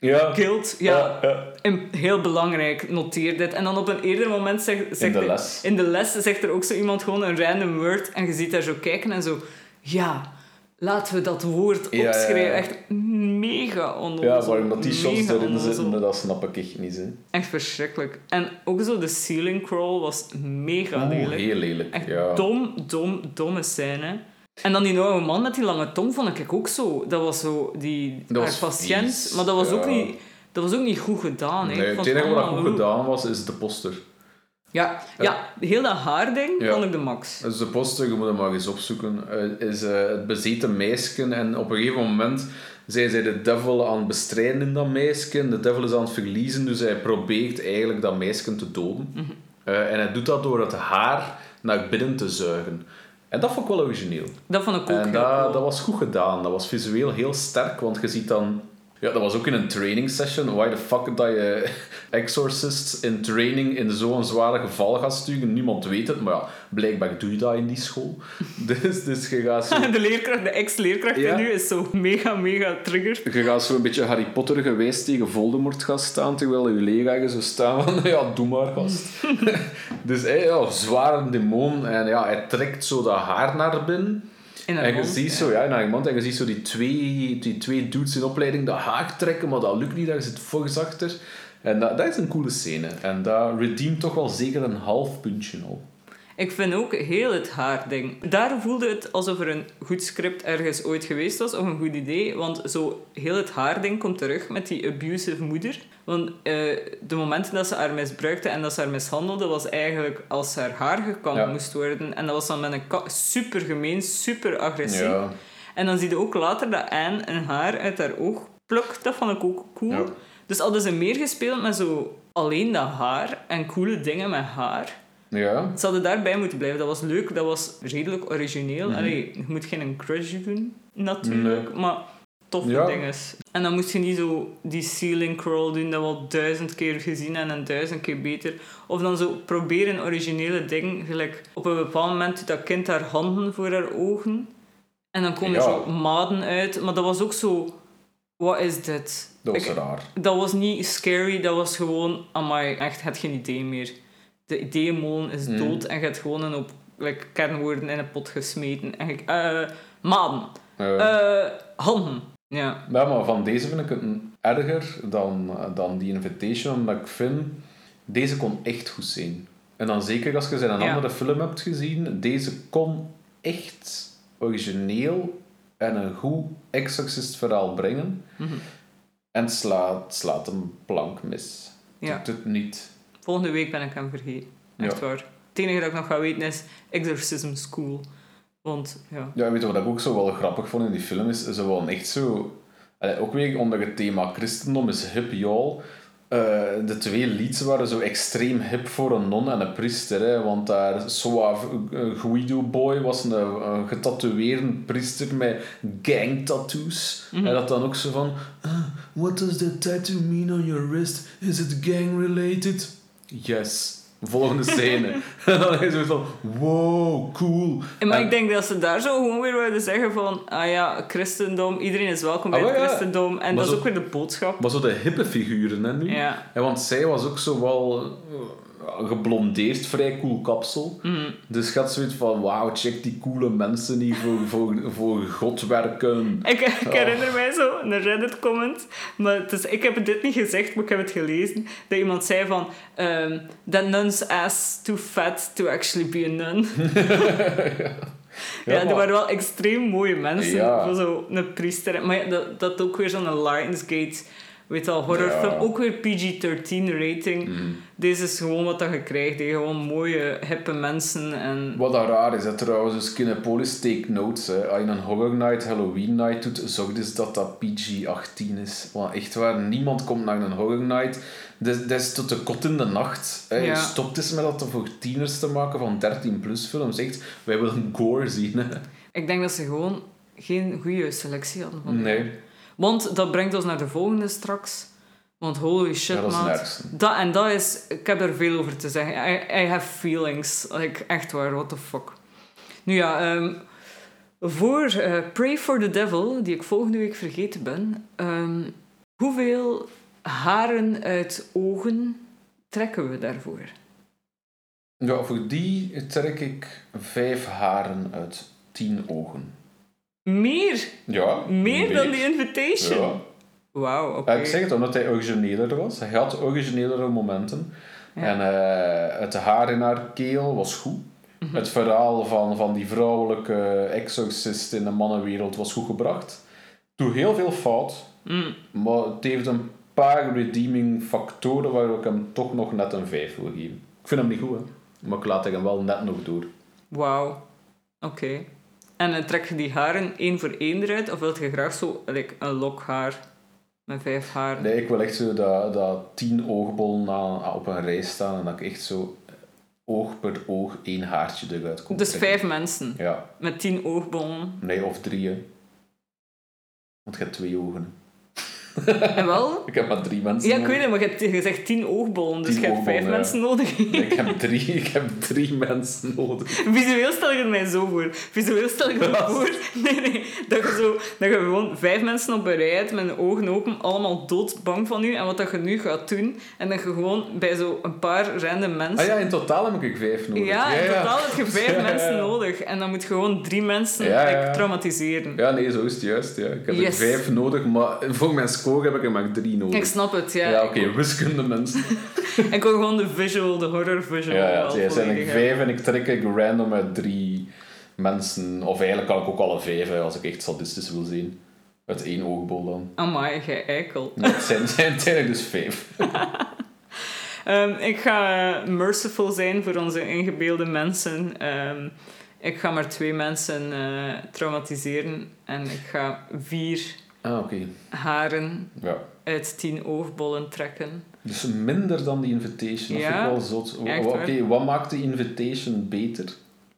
Ja. guilt, ja. ja. En heel belangrijk, noteer dit. En dan op een eerder moment zegt, zegt de er- les. in de les zegt er ook zo iemand gewoon een random word en je ziet daar zo kijken en zo, ja, laten we dat woord Ja, ja, ja. opschrijven. Echt mega onnozel. Ja, waarom dat die shots erin zitten, dat snap ik echt niet. Hè. Echt verschrikkelijk. En ook zo de ceiling crawl was mega Oeh, lelijk. heel lelijk. Echt ja. dom, dom, domme scène. En dan die oude man met die lange tong vond ik ook zo. Dat was zo die Dat haar was patiënt. vies, Maar dat was, ook niet, dat was ook niet goed gedaan. hè. Nee, Ik het enige wat goed. gedaan was, is de poster. Ja, ja, heel dat haarding Ja. vond ik de max. Dus de poster, je moet hem maar eens opzoeken, eh, is eh, het bezeten meisje. En op een gegeven moment zijn zij de devil aan het bestrijden in dat meisje. De devil is aan het verliezen, dus hij probeert eigenlijk dat meisje te doden. Mhm. Eh, en hij doet dat door het haar naar binnen te zuigen. En dat vond ik wel origineel. Dat vond ik ook En dat, cool. dat was goed gedaan. Dat was visueel heel sterk, want je ziet dan... Ja, dat was ook in een training session. Why the fuck dat je exorcists in training in zo'n zware geval gaat sturen? Niemand weet het, maar ja, blijkbaar doe je dat in die school. Dus, dus je gaat zo... De leerkracht, de ex-leerkracht Ja. nu is zo mega, mega triggered. Je gaat zo een beetje Harry Potter geweest tegen Voldemort gaan staan, terwijl je leraar zo staan van, ja, doe maar, gast. dus hij, ja, zware demon, en ja, hij trekt zo dat haar naar binnen. En je ziet zo, ja, naar iemand, en je ziet zo die twee, die twee dudes in opleiding dat haar trekken, maar dat lukt niet, daar zit fors achter. En dat, dat is een coole scène. En dat redeemt toch wel zeker een half puntje op. Ik vind ook heel het haarding. Daar voelde het alsof er een goed script ergens ooit geweest was, of een goed idee. Want zo heel het haarding komt terug met die abusive moeder. Want eh, de momenten dat ze haar misbruikte en dat ze haar mishandelde, was eigenlijk als haar haar gekamd Ja. moest worden. En dat was dan met een super gemeen, super agressief. Ja. En dan zie je ook later dat Anne een haar uit haar oog plukt. Dat vond ik ook cool. Ja. Dus hadden ze meer gespeeld met zo alleen dat haar en coole dingen met haar. Ja. Ze hadden daarbij moeten blijven. Dat was leuk, dat was redelijk origineel. Allee, je moet geen crush doen, natuurlijk. Maar toffe Ja. dingen. En dan moest je niet zo die ceiling crawl doen, dat we al duizend keer gezien en een duizend keer beter. Of dan zo proberen originele dingen. Gelijk op een bepaald moment doet dat kind haar handen voor haar ogen. En dan komen er Ja. zo maden uit. Maar dat was ook zo... Wat is dit? Dat was Ik- raar. dat was niet scary, dat was gewoon, amai, echt, het geen idee meer. De ideeënmolen is Mm. dood en je hebt gewoon een op like, kernwoorden in een pot gesmeten. En ik, eh, maden, Eh, eh, handen. Ja. Ja, maar van deze vind ik het erger dan, dan die Invitation, omdat ik vind, deze kon echt goed zijn. En dan zeker als je ze in een Ja. andere film hebt gezien, deze kon echt origineel en een goed exorcist verhaal brengen. Mhm. En slaat, slaat een plank mis. Ja. Doet het niet. Volgende week ben ik hem vergeten. Echt Ja. waar. Het enige dat ik nog ga weten is Exorcism School. Want, ja. Ja, weet je wat ik ook zo wel grappig vond in die film is? Ze wilden echt zo... Allee, ook weer onder het thema christendom is hip, y'all. Eh, de twee leads waren zo extreem hip voor een non en een priester. Hè, want daar Suave eh, Guido Boy was een, een getatoeëerde priester met gang tattoos. En dat dan ook zo van... "Ah, what does that tattoo mean on your wrist? Is it gang related? Yes. Volgende scène. en dan is het van... Wow, cool. En maar En- ik denk dat ze daar zo gewoon weer wilden zeggen van... Ah ja, christendom, iedereen is welkom bij Ah, het wel, ja. christendom. En Maar dat is ook weer de boodschap. Maar zo de hippe figuren, hè, nu. Ja. En want zij was ook zo wel eh, geblondeerd, vrij cool kapsel. Mhm. Dus gaat zoiets van, wauw, check die coole mensen die voor, voor, voor God werken. Ik, ik Oh. herinner mij zo een Reddit-comment, maar het is, ik heb dit niet gezegd, maar ik heb het gelezen, dat iemand zei van ehm that nun's ass too fat to actually be a nun. ja, maar- waren wel extreem mooie mensen Ja. voor zo'n priester. Maar ja, dat, dat ook weer zo'n Lionsgate, weet je wel, horrorfilm, Ja. ook weer PG-13 rating. Mhm. Deze is gewoon wat dat je krijgt, hè. gewoon mooie, hippe mensen en... Wat dat raar is, hè, trouwens, dus Kinepolis take notes. Hè. Als je een Horror Night, Halloween Night doet, zorg dus dat dat PG-18 is. Want echt waar, niemand komt naar een Horror Night. Dat is tot de kot in de nacht. Hè. Ja. Stop eens met dat voor tieners te maken van 13-plus films. Echt, wij willen gore zien. Hè. Ik denk dat ze gewoon geen goede selectie hadden van Nee. Want dat brengt ons naar de volgende straks. Want holy shit, Ja, dat maat. en dat is... Ik heb er veel over te zeggen. I, I have feelings. Like, echt waar, what the fuck. Nu ja, ehm, voor eh, Pray for the Devil, die ik volgende week vergeten ben... ehm, hoeveel haren uit ogen trekken we daarvoor? Ja, voor die trek ik vijf haren uit tien ogen. Meer? Ja. Meer dan die Invitation? Ja. Wauw, oké. Ik zeg het omdat hij origineler was. Hij had originelere momenten. Ja. En eh, het haar in haar keel was goed. Mhm. Het verhaal van, van die vrouwelijke exorcist in de mannenwereld was goed gebracht. Doe heel veel fout, Mm. maar het heeft een paar redeeming factoren waar ik hem toch nog net een 5 wil geven. Ik vind hem niet goed, hè. maar ik laat hem wel net nog door. Wauw. Oké. En eh, trek je die haren één voor één eruit? Of wil je graag zo like, een lok haar met vijf haren? Nee, ik wil echt zo dat, dat tien oogbollen aan, op een rij staan en dat ik echt zo oog per oog één haartje eruit kom Dus trekken. vijf mensen Ja, met tien oogbollen. nee, of drie. hè. Want je hebt twee ogen. En wel? Ik heb maar drie mensen. Ja, ik weet het, maar je hebt je zegt tien oogbollen, dus Tien je hebt vijf ja. mensen nodig. Nee, ik heb drie, ik heb drie mensen nodig. Visueel stel je het mij zo voor. Visueel stel je het me voor. Nee, nee. Dat je, zo, dat je gewoon vijf mensen op een rij hebt met de ogen open, allemaal doodsbang van u. En wat dat je nu gaat doen, en dat je gewoon bij zo een paar random mensen... Ah ja, in totaal heb ik vijf nodig. Ja, in totaal heb je vijf mensen nodig. En dan moet je gewoon drie mensen like, traumatiseren. Ja, nee, zo is het juist. Ja. Ik heb er Yes. vijf nodig, maar voor mijn score heb ik er maar drie nodig. Ik snap het, ja. Ja, oké, wiskunde mensen. Ik wil gewoon de visual, de horror visual Ja, ja, het zijn er vijf en ik trek ik random uit drie mensen. Of eigenlijk kan ik ook alle vijf, als ik echt sadistisch wil zien. Uit één oogbol dan. Amai, jij eikel. Het zijn, zijn, er dus vijf. Ehm, ik ga eh, merciful zijn voor onze ingebeelde mensen. Ehm, ik ga maar twee mensen eh, traumatiseren. En ik ga vier Ah, oké. haren Ja. uit tien oogbollen trekken. Dus minder dan die invitation. Dat Ja, vind ik wel zot. Wa- waar. Oké, wat maakt de invitation beter?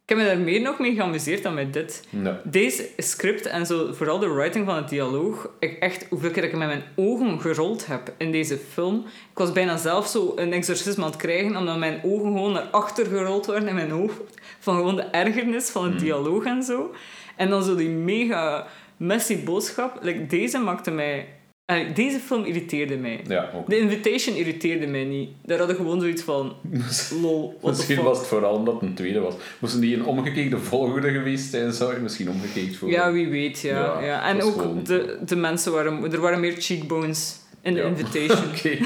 Ik heb me daar meer nog mee geamuseerd dan met dit. Nee. Deze script en zo, vooral de writing van het dialoog, ik echt, hoeveel keer ik met mijn ogen gerold heb in deze film. Ik was bijna zelf zo een exorcisme aan het krijgen, omdat mijn ogen gewoon naar achter gerold waren in mijn hoofd. Van gewoon de ergernis van het dialoog en zo. En dan zo die mega messy boodschap. Like, deze maakte mij... eh, deze film irriteerde mij. Ja, ook. The Invitation irriteerde mij niet. Daar had ik gewoon zoiets van... Lol, Misschien was het vooral omdat het een tweede was. Moesten die in omgekeerde volgorde geweest zijn, zou je misschien omgekeerd voelen. Ja, wie weet, ja. Ja, ja, En ook gewoon- de, de mensen waren... Er waren meer cheekbones in de Ja. invitation. Oké,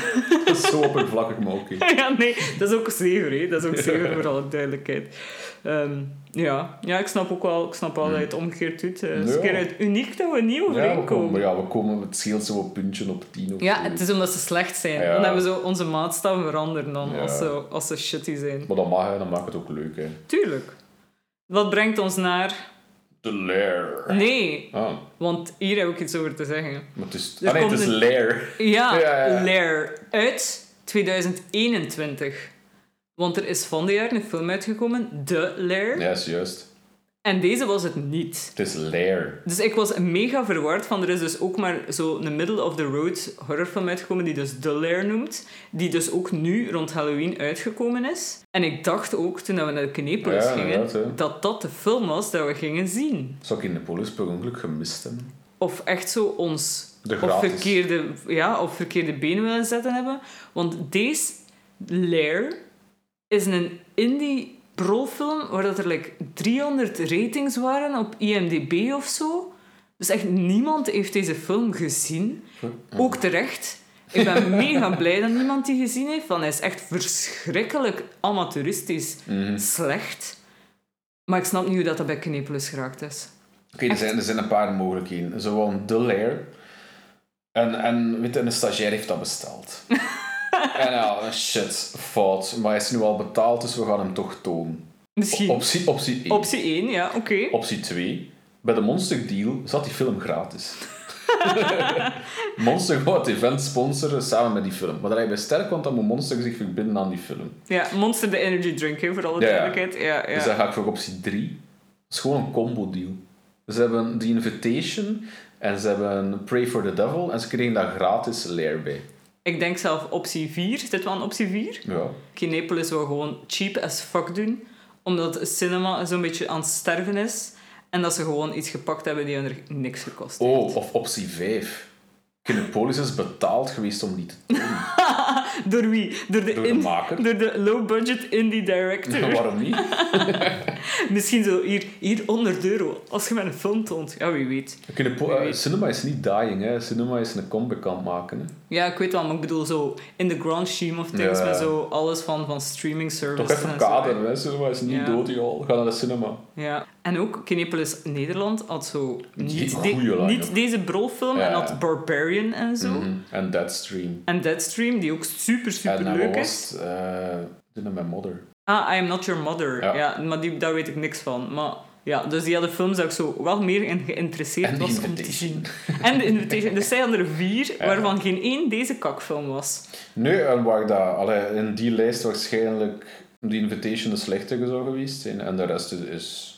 dat is zo oppervlakkig, maar oké. ja, nee, dat is ook zeker, hè. Dat is ook zeker, voor alle duidelijkheid. Ehm, ja. ja, ik snap ook wel, ik snap wel dat je het omgekeerd doet. Eh, Het is Ja. een keer uniek dat we niet Ja, we komen, overeenkomen. maar Ja, ja, we komen, het scheelt zo op puntje op tien of zo. het is omdat ze slecht zijn. Ja. Dan hebben we zo onze maatstaf veranderen dan, Ja. als, ze, als ze shitty zijn. Maar dat mag, hè, dan maakt het ook leuk. Hè. Tuurlijk. Wat brengt ons naar... The Lair. Nee, Ah, want hier heb ik iets over te zeggen. maar het is, ah, nee, het is een- Lair. Ja, Ja, ja. Lair. Uit 2021. Want er is van de jaar een film uitgekomen, The Lair. Ja, is juist. En deze was het niet. Het is Lair. Dus ik was mega verward van, er is dus ook maar zo een middle-of-the-road horrorfilm uitgekomen die dus The Lair noemt. Die dus ook nu rond Halloween uitgekomen is. En ik dacht ook, toen we naar de Kinepolis Ja, gingen, dat dat de film was dat we gingen zien. Zou ik in de polis per ongeluk gemist hebben? Of echt zo ons gratis. verkeerde, ja, op verkeerde benen willen zetten hebben. Want deze Lair is een indie prolfilm waar dat er like 300 ratings waren op IMDb of zo. Dus echt niemand heeft deze film gezien. Ook terecht. Ik ben mega blij dat niemand die gezien heeft, want hij is echt verschrikkelijk amateuristisch Mhm. slecht. Maar ik snap niet hoe dat, dat bij Knepelis geraakt is. Oké, er, zijn, er zijn een paar mogelijkheden. Gewoon The Lair. En, en weet je, een stagiair heeft dat besteld. en ja, shit, fout. Maar hij is nu al betaald, dus we gaan hem toch tonen. Misschien. Optie, optie 1. Optie 1, ja, oké. Optie 2. Bij de Monster Deal zat die film gratis. Monster gaat het event sponsoren samen met die film. Maar daar heb je sterk, want dan moet Monster zich verbinden aan die film. Ja, Monster de Energy Drink, voor alle ja. duidelijkheid. Ja, ja. Dus dan ga ik voor optie 3. Dat is gewoon een combo deal. Ze hebben The Invitation en ze hebben Pray for the Devil en ze kregen daar gratis Lair bij. Ik denk zelf optie 4. Is dit wel een optie 4? Ja. Kinepolis wil gewoon cheap as fuck doen. Omdat cinema zo'n beetje aan het sterven is. En dat ze gewoon iets gepakt hebben die er niks gekost heeft. Oh, of optie 5. Kinepolis is betaald geweest om die te doen. Door wie? Door de, Door de in- maker. door de low-budget indie director. Waarom niet? Misschien zo hier, hier 100 euro. Als je mij een film toont. Ja, wie weet. Kinepo- Wie eh, weet. cinema is niet dying, hè. Cinema is een comeback aan het maken, hè. Ja, ik weet wel, maar ik bedoel zo in the grand scheme of things. Ja. Met zo alles van, van streaming services. Toch even kaderen, hè. Cinema is niet Ja. dood, joh. Ga naar de cinema. Ja. En ook Kinepolis Nederland had zo niet, de- niet deze brolfilm Ja. en had Barbarian en zo. Mhm. En Deadstream. En Deadstream, die ook super, super en leuk is. Eh, Dinner My Mother. Ah, I Am Not Your Mother. Ja, Ja. maar die, daar weet ik niks van. Maar ja, dus die hadden films dat ik zo wel meer in geïnteresseerd was om te zien. En de Invitation. Dus zij hadden er vier, Ja. waarvan geen één deze kakfilm was. Nee, en waar dat, allee, in die lijst waarschijnlijk The Invitation de slechtere zou geweest zijn. En de rest is, is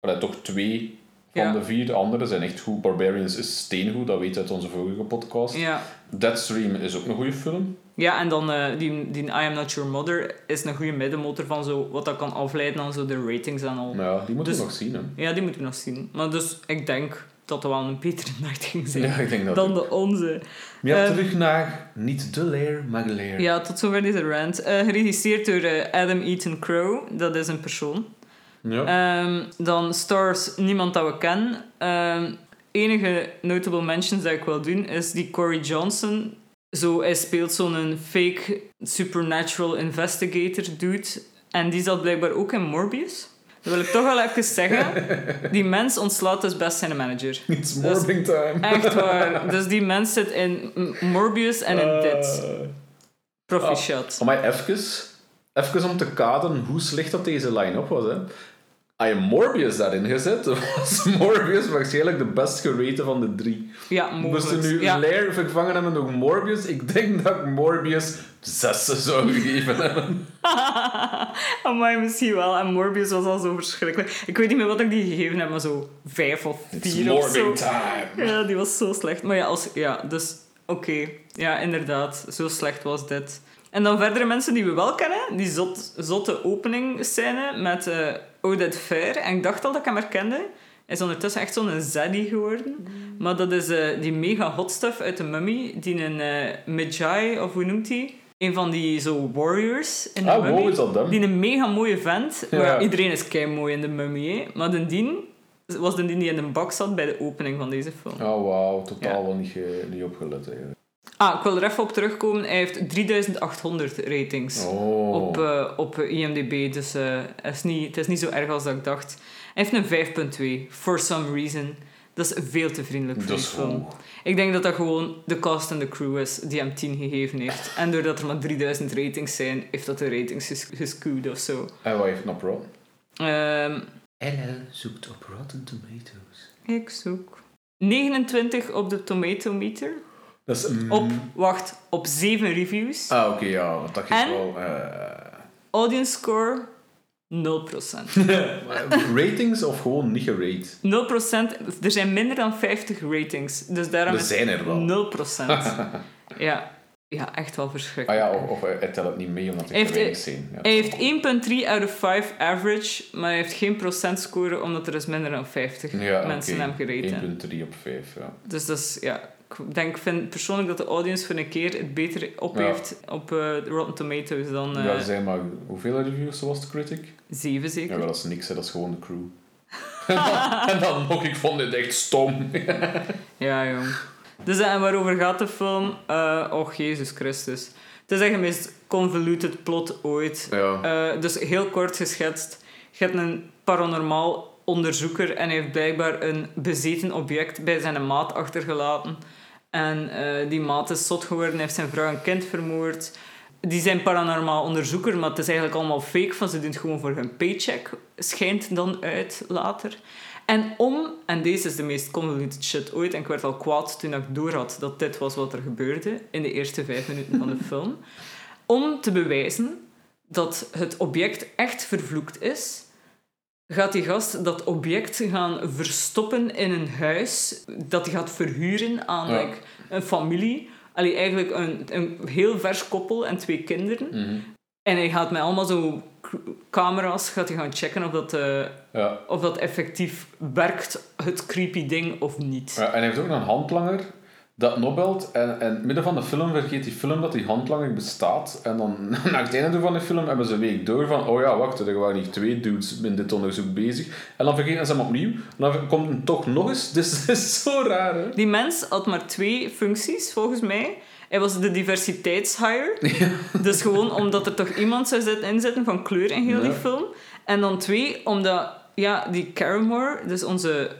allee, toch twee van Ja. de vier. De andere zijn echt goed. Barbarians is steengoed, dat weet je uit onze vorige podcast. Ja. Deadstream is ook een goede film. Ja, en dan eh, die, die I Am Not Your Mother is een goede middenmotor van zo, wat dat kan afleiden aan zo de ratings en al. Ja, die moeten Dus- we nog zien. Hè. Ja, die moeten we nog zien. Maar dus ik denk dat dat wel een betere nacht ging zijn Ja, ik denk dat dan ook. de onze. Ja, Ehm, terug naar niet de leer, maar de leer. Ja, tot zover deze rant. Eh, geregisseerd door eh, Adam Eaton Crow, dat is een persoon. Ja. Ehm, dan stars niemand dat we kennen. Ehm, enige notable mentions dat ik wil doen is die Corey Johnson. Zo, hij speelt zo'n fake supernatural investigator dude. En die zat blijkbaar ook in Morbius. Dat wil ik toch wel even zeggen. Die mens ontslaat dus best zijn manager. It's morbing time. Echt waar. Dus die mens zit in Morbius en in dit. Eh, Proficiat. Oh, maar even, even om te kaderen hoe slecht dat deze line-up was. Hè. Als je Morbius daarin gezet, was Morbius waarschijnlijk de best gerate van de drie. Ja, Moest mogelijk. er nu Ja. Lair vervangen hebben door Morbius, ik denk dat ik Morbius zes zou gegeven hebben. Amai, misschien wel. En Morbius was al zo verschrikkelijk. Ik weet niet meer wat ik die gegeven heb, maar zo vijf of vier of zo. time. Ja, die was zo slecht. Maar ja, als, ja dus oké. Ja, inderdaad. Zo slecht was dit. En dan verdere mensen die we wel kennen. Die zot, zotte openingsscène met eh Odette Fair. En ik dacht al dat ik hem herkende. Hij is ondertussen echt zo'n zaddy geworden. Maar dat is eh, die mega hot stuff uit de Mummy. Die een eh Medjai, of hoe noemt hij? Een van die zo warriors in de Ah, Mummy. wow, is dat hem? Die een mega mooie vent. Maar Ja. iedereen is kei mooi in de Mummy. Hè. Maar de dien was de dien die in een bak zat bij de opening van deze film. Oh, wauw, totaal Ja. wel niet, ge- niet opgelet eigenlijk. Ah, ik wil er even op terugkomen. Hij heeft 3800 ratings Oh. op, eh, op IMDb. Dus eh, het, is niet, het is niet zo erg als dat ik dacht. Hij heeft een 5.2. For some reason. Dat is veel te vriendelijk voor die film. Ik denk dat dat gewoon de cast en de crew is die hem 10 gegeven heeft. En doordat er maar 3000 ratings zijn, heeft dat de ratings ges- of zo. En wat heeft het op Rotten? Ehm, LL zoekt op Rotten Tomatoes. ik zoek. 29 op de Tomato Meter. Dat is. Op, wacht, op 7 reviews. Ah, oké, ja, want dat En? wel... eh, Audience score 0%. ratings of gewoon niet gerate? 0%. Er zijn minder dan 50 ratings. Dus daarom Er is zijn er wel. 0%. ja. ja, echt wel Ah verschrikkelijk. ja, of, of hij telt het niet mee omdat Hij er zijn. Ja, Hij heeft 1,3 out of 5 average, maar hij heeft geen procentscore omdat er dus minder dan 50 ja, mensen oké. hem gerate hebben. 1,3 op 5, ja. Dus dat is, ja, ik denk, vind persoonlijk dat de audience voor een keer het beter op Ja. heeft op eh, Rotten Tomatoes dan eh ja, er zijn maar... Hoeveel reviews was de critic? 7 Ja, zeker. maar dat is niks, hè, dat is gewoon de crew. en, dan, nog, ik vond dit echt stom. Ja, jong. Dus eh, en waarover gaat de film? Eh oh, Jezus Christus. Het is echt het meest convoluted plot ooit. ja. Eh, dus heel kort geschetst. Je hebt een paranormaal onderzoeker en hij heeft blijkbaar een bezeten object bij zijn maat achtergelaten. En eh, die maat is zot geworden, heeft zijn vrouw en kind vermoord. Die zijn paranormaal onderzoeker, maar het is eigenlijk allemaal fake, van ze doen het gewoon voor hun paycheck, schijnt dan uit later. En om, en deze is de meest convoluted shit ooit, en ik werd al kwaad toen ik doorhad dat dit was wat er gebeurde in de eerste vijf minuten van de film, om te bewijzen dat het object echt vervloekt is, gaat die gast dat object gaan verstoppen in een huis dat hij gaat verhuren aan Ja. like, een familie. allee, eigenlijk een, een heel vers koppel en twee kinderen. Mhm. En hij gaat met allemaal zo camera's gaat hij gaan checken of dat, eh, Ja. of dat effectief werkt, het creepy ding, of niet. Ja, en hij heeft ook een handlanger dat nobelt. En, en in het midden van de film vergeet die film dat die handlanger bestaat. En dan, na het einde van de film, hebben ze een week door van... Oh ja, wacht, er waren hier twee dudes in dit onderzoek bezig. En dan vergeten ze hem opnieuw. En dan komt hem toch nog eens. Dus het is zo raar, hè? Die mens had maar twee functies, volgens mij. Hij was de diversiteitshire. Dus gewoon omdat er toch iemand zou inzetten van kleur in heel die film. En dan twee, omdat ja, die Caramore, dus onze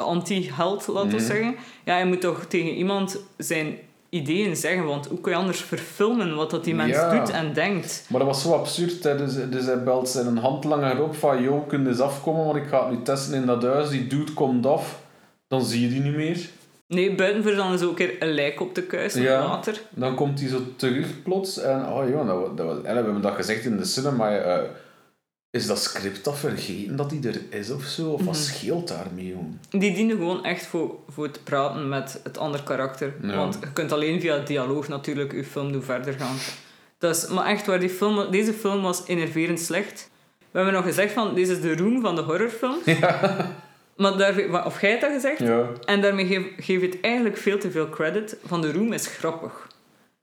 anti-held, laten we Mhm. zeggen... Ja, hij moet toch tegen iemand zijn ideeën zeggen, want hoe kun je anders verfilmen wat dat die mens Ja. doet en denkt? Maar dat was zo absurd. Hè. Dus, dus hij belt zijn handlanger op van... Yo, kun je eens afkomen, want ik ga het nu testen in dat huis. Die dude komt af. Dan zie je die niet meer. Nee, buiten voor dan is ook een keer een lijk op de kuis Ja. later. Dan komt hij zo terug plots en oh joh, dat, dat was, en we hebben dat gezegd in de cinema. Is dat script dat vergeten dat hij er is of zo? Of wat Mhm. scheelt daarmee, jong? Die dienen gewoon echt voor, voor het praten met het andere karakter. Ja. Want je kunt alleen via dialoog natuurlijk je film doen verder gaan. Dus, maar echt waar, die film, deze film was enerverend slecht. We hebben nog gezegd van, deze is de roem van de horrorfilm. Maar daar, of jij hebt dat gezegd? Ja. En daarmee geef, geef je het eigenlijk veel te veel credit. Van de roem is grappig.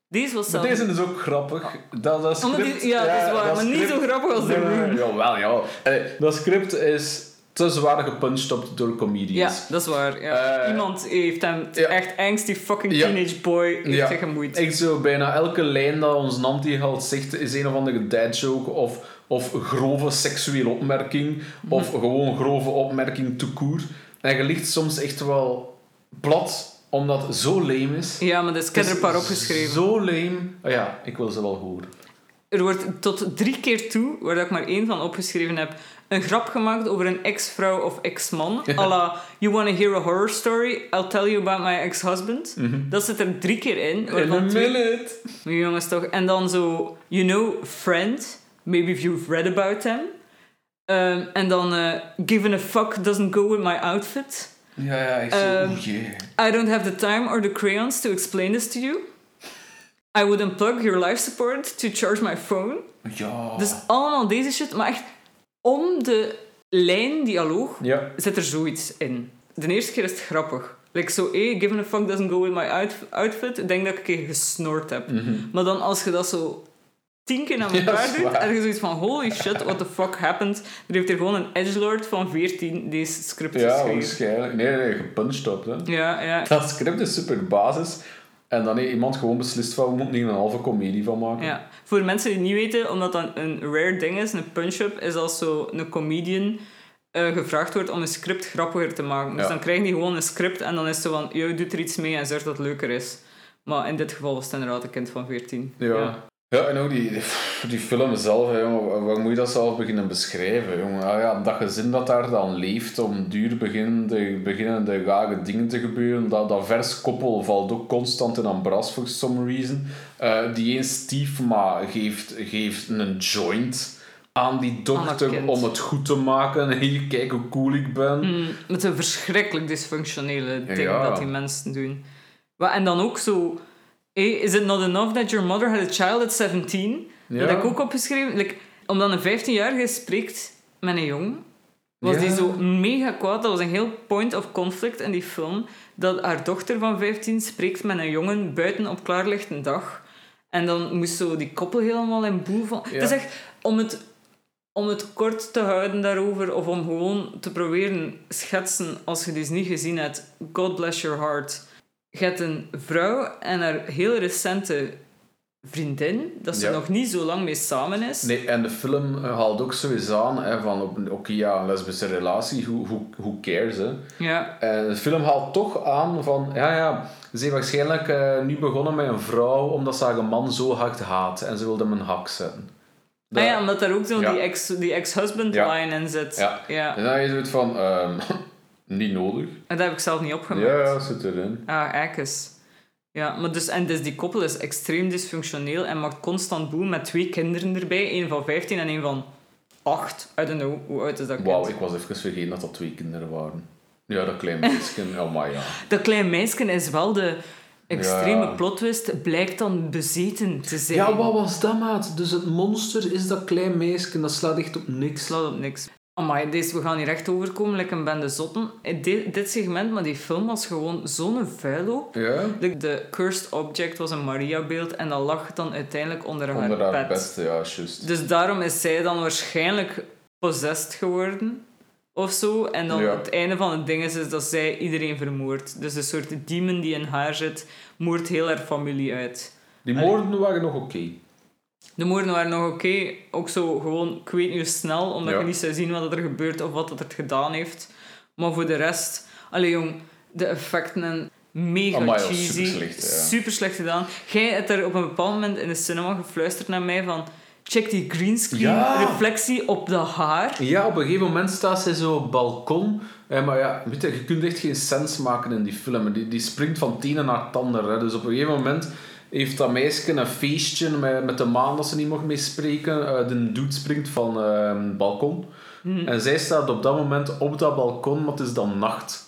Deze was zelf... deze is ook grappig. Dat, dat script... die- ja, dat is waar, maar niet zo grappig als de Room. nee, Jawel, ja. Eh, Dat script is te zwaar gepunched op door Ja, comedians. dat is waar. Ja. Eh, Iemand heeft hem ja. echt angsty fucking Ja. teenage boy heeft Ja. zich gemoeid. Echt zo, bijna elke lijn dat ons anti-held zegt is een of andere dad joke of, of grove seksuele opmerking of gewoon grove opmerking te koer. En je ligt soms echt wel plat, omdat het zo lame is. Ja, maar dus, ik heb er een paar opgeschreven. Zo lame. Oh ja, ik wil ze wel horen. Er wordt tot drie keer toe, waar dat ik maar één van opgeschreven heb, een grap gemaakt over een ex-vrouw of ex-man. à la, you wanna hear a horror story? I'll tell you about my ex-husband. Dat zit er drie keer in. Een minute. Jongens toch. En dan zo, you know, friend. Maybe if you've read about them. Ehm, en dan, eh, given a fuck doesn't go with my outfit. Ja, ja, ik zo, Ehm, yeah. I don't have the time or the crayons to explain this to you. I would unplug your life support to charge my phone. Ja. Dus allemaal deze shit, maar echt om de lijn dialoog Ja. zit er zoiets in. De eerste keer is het grappig. Like zo, hey, given a fuck doesn't go with my out- outfit, ik denk dat ik een keer gesnoord heb. Mhm. Maar dan als je dat zo tien keer naar Ja, elkaar doet, heb je zoiets van, holy shit, what the fuck happened? Er heeft hier gewoon een edgelord van 14 deze script Ja, geschreven. waarschijnlijk. Nee, nee, gepunched op. Hè. Ja, ja. Dat script is super basis. En dan heeft iemand gewoon beslist van, we moeten hier een halve comedie van maken. Ja, voor mensen die het niet weten, omdat dat een rare ding is, een punch-up, is als zo een comedian eh, gevraagd wordt om een script grappiger te maken. Dus Ja. dan krijgen die gewoon een script en dan is zo van, je doet er iets mee en zorg dat het leuker is. Maar in dit geval was het inderdaad een kind van 14. Ja. Ja, en ook die, die, film zelf, hè, jongen, waar moet je dat zelf beginnen beschrijven? Jongen? Ah, ja, dat gezin dat daar dan leeft, om duur beginnende, beginnende rare dingen te gebeuren. Dat, dat vers koppel valt ook constant in een bras for some reason. Eh, die een stiefma geeft, geeft een joint aan die dochter dat kind. om het goed te maken. En hier, kijk hoe cool ik ben. Mm, met een verschrikkelijk dysfunctionele dingen Ja. dat die mensen doen. En dan ook zo... Hey, is it not enough that your mother had a child at 17? Dat heb ik ook opgeschreven. Like, omdat een 15-jarige spreekt met een jong, was Ja. die zo mega kwaad. Dat was een heel point of conflict in die film. Dat haar dochter van 15 spreekt met een jongen buiten op klaarlichte dag. En dan moest zo die koppel helemaal in boel van... Ja. Het is echt... Om het, om het kort te houden daarover, of om gewoon te proberen schetsen, als je dus niet gezien hebt, God bless your heart. Je hebt een vrouw en haar heel recente vriendin, dat ze Ja. nog niet zo lang mee samen is. Nee, en de film eh, haalt ook sowieso aan hè, van, oké ja, een lesbische relatie, hoe who, who cares, hè. Ja, En de film haalt toch aan van, ja ja, ze heeft waarschijnlijk eh, nu begonnen met een vrouw omdat ze haar man zo hard haat en ze wilde hem een hak zetten. Dat- ah ja omdat daar ook zo Ja. die ex- die ex-husband Ja. line in zit. Ja. ja. En dan is het van, ehm, niet nodig. En dat heb ik zelf niet opgemerkt. Ja, ja, zit erin. Ah, ekkes. Ja, maar dus, en dus die koppel is extreem dysfunctioneel en maakt constant boel met twee kinderen erbij. één van 15 en één van 8. I don't know, hoe oud is dat kind? Wauw, ik was even vergeten dat dat twee kinderen waren. Ja, dat klein meisje, oh maar ja. Dat klein meisje is wel de, extreme Ja. plot twist blijkt dan bezeten te zijn. Ja, wat was dat, maat? Dus het monster is dat klein meisje, dat slaat echt op niks. slaat op niks. Amai, deze, we gaan hier echt overkomen, like een bende zotten. In Dit, dit segment, maar die film was gewoon zo'n vuilo. Ja? De, de cursed object was een Maria-beeld en dat lag dan uiteindelijk onder haar, Onder haar bed, ja, juist. Dus daarom is zij dan waarschijnlijk possessed geworden. Of zo. En dan Ja. het einde van het ding is, is dat zij iedereen vermoordt. Dus een soort demon die in haar zit, moordt heel haar familie uit. Die moorden waren nog oké. De moorden waren nog oké. Ook zo gewoon, ik weet niet hoe snel, omdat Ja. je niet zou zien wat er gebeurt of wat het gedaan heeft. Maar voor de rest, allee jong, de effecten en mega Amai, cheesy. ja. Super slecht gedaan. Jij hebt er op een bepaald moment in de cinema gefluisterd naar mij van. Check die greenscreen Ja. reflectie op dat haar. Ja, op een gegeven moment staat zij zo op het balkon. Eh, maar ja, weet je, je kunt echt geen sens maken in die film. Die, die springt van het ene naar. Hè. Dus op een gegeven moment heeft dat meisje een feestje met, met de maan dat ze niet mag mee spreken. Eh, de dude springt van het balkon. En zij staat op dat moment op dat balkon, maar het is dan nacht.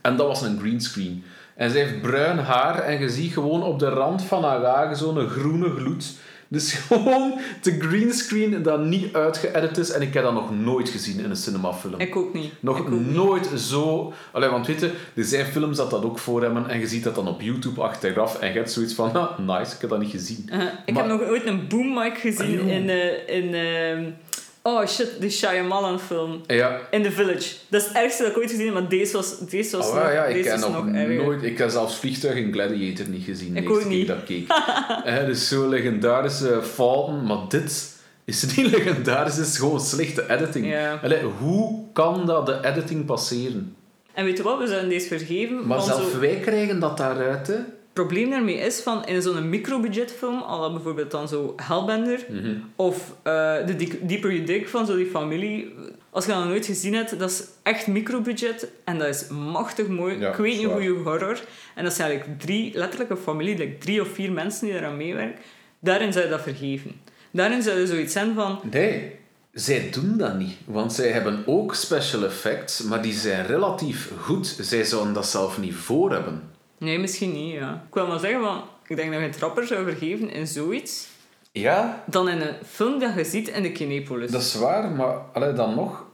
En dat was een greenscreen. En zij heeft bruin haar en je ziet gewoon op de rand van haar haar zo'n groene gloed. Dus gewoon de greenscreen dat niet uitgeëdit is. En ik heb dat nog nooit gezien in een cinemafilm. Ik ook niet. Nog niet. nooit zo... Allee, want weet je, er zijn films dat dat ook voor hebben en je ziet dat dan op YouTube achteraf en je hebt zoiets van, ah, nice, ik heb dat niet gezien. Uh, ik Maar- heb nog ooit een boom mic gezien Ah, in... eh, in ehm, oh shit, de Shyamalan film. Ja, In The Village. Dat is het ergste dat ik ooit gezien heb, maar deze was, deze was oh, nog, ja, ik deze heb nog nooit... Ik heb zelfs Vliegtuig in Gladiator niet gezien. Ik ook niet. dat ik keek. Dus zo legendarische fouten, maar dit is niet legendarisch, het is gewoon slechte editing. Ja. Allee, hoe kan dat de editing passeren? En weet je wat, we zouden deze vergeven. Maar zelf wij krijgen dat daaruit, hè. Het probleem daarmee is van in zo'n microbudgetfilm, al bijvoorbeeld dan zo Hellbender, Mhm. of eh Deep- Deeper You Dig van zo die familie. Als je dat nog nooit gezien hebt, dat is echt microbudget en dat is machtig mooi. Ja, ik weet niet zwaar. goede horror. En dat zijn eigenlijk drie, letterlijk een familie, like drie of vier mensen die eraan meewerken. Daarin zou je dat vergeven. Daarin zou je zoiets zijn van... Nee, zij doen dat niet. Want zij hebben ook special effects, maar die zijn relatief goed. Zij zouden dat zelf niet voor hebben. Nee, misschien niet, ja. Ik wil maar zeggen, van, ik denk dat je het rapper zou vergeven in zoiets Ja, dan in een film dat je ziet in de Kinepolis. dat is waar, maar allee, dan nog,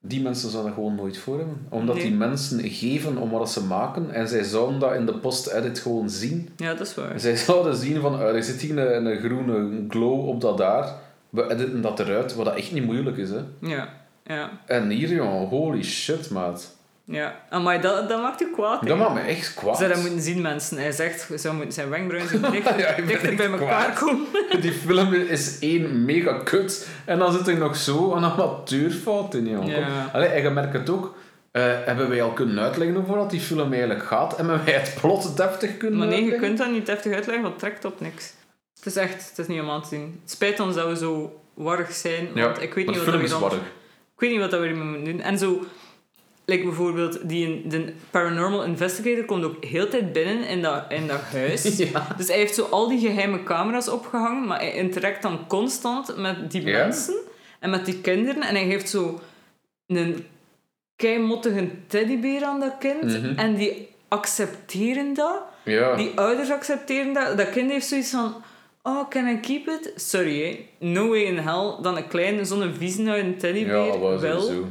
die mensen zouden gewoon nooit voor hebben. Omdat Nee. die mensen geven om wat ze maken en zij zouden dat in de post-edit gewoon zien. Ja, dat is waar. Zij zouden zien van, ah, er zit hier een, een groene glow op dat daar. We editen dat eruit, wat dat echt niet moeilijk is. Hè. Ja, ja, En hier, joh, holy shit, maat. Ja. Maar dat, dat maakt u kwaad. Dat maakt me echt kwaad. Zou dat moeten zien, mensen. Hij zegt, zou moeten zijn wenkbrauwen zich dicht, Ja, dichter bij elkaar kwaad. komen. Die film is één mega kut. En dan zit er nog zo een amateurfout in, joh. Ja. Allee, en je merkt het ook. eh, hebben wij al kunnen uitleggen over wat die film eigenlijk gaat? Hebben wij het plot deftig kunnen Maar nee, je kunt dat niet deftig uitleggen, want het trekt op niks. Het is echt, het is niet aan te zien. Het spijt ons dat we zo warrig zijn, Ja, want ik weet niet wat we is dan... Ik weet niet wat we ermee moeten doen. En zo, like bijvoorbeeld, die, de paranormal investigator komt ook heel tijd binnen in dat, in dat huis. Ja. Dus hij heeft zo al die geheime camera's opgehangen, maar hij interact dan constant met die Ja. mensen en met die kinderen. En hij heeft zo een keimottige teddybeer aan dat kind. Mhm. En die accepteren dat. Ja. Die ouders accepteren dat. Dat kind heeft zoiets van... Oh, can I keep it? Sorry, hè. No way in hell. Dan een kleine, zo'n viezenuit teddybeer. ja, wel. zo.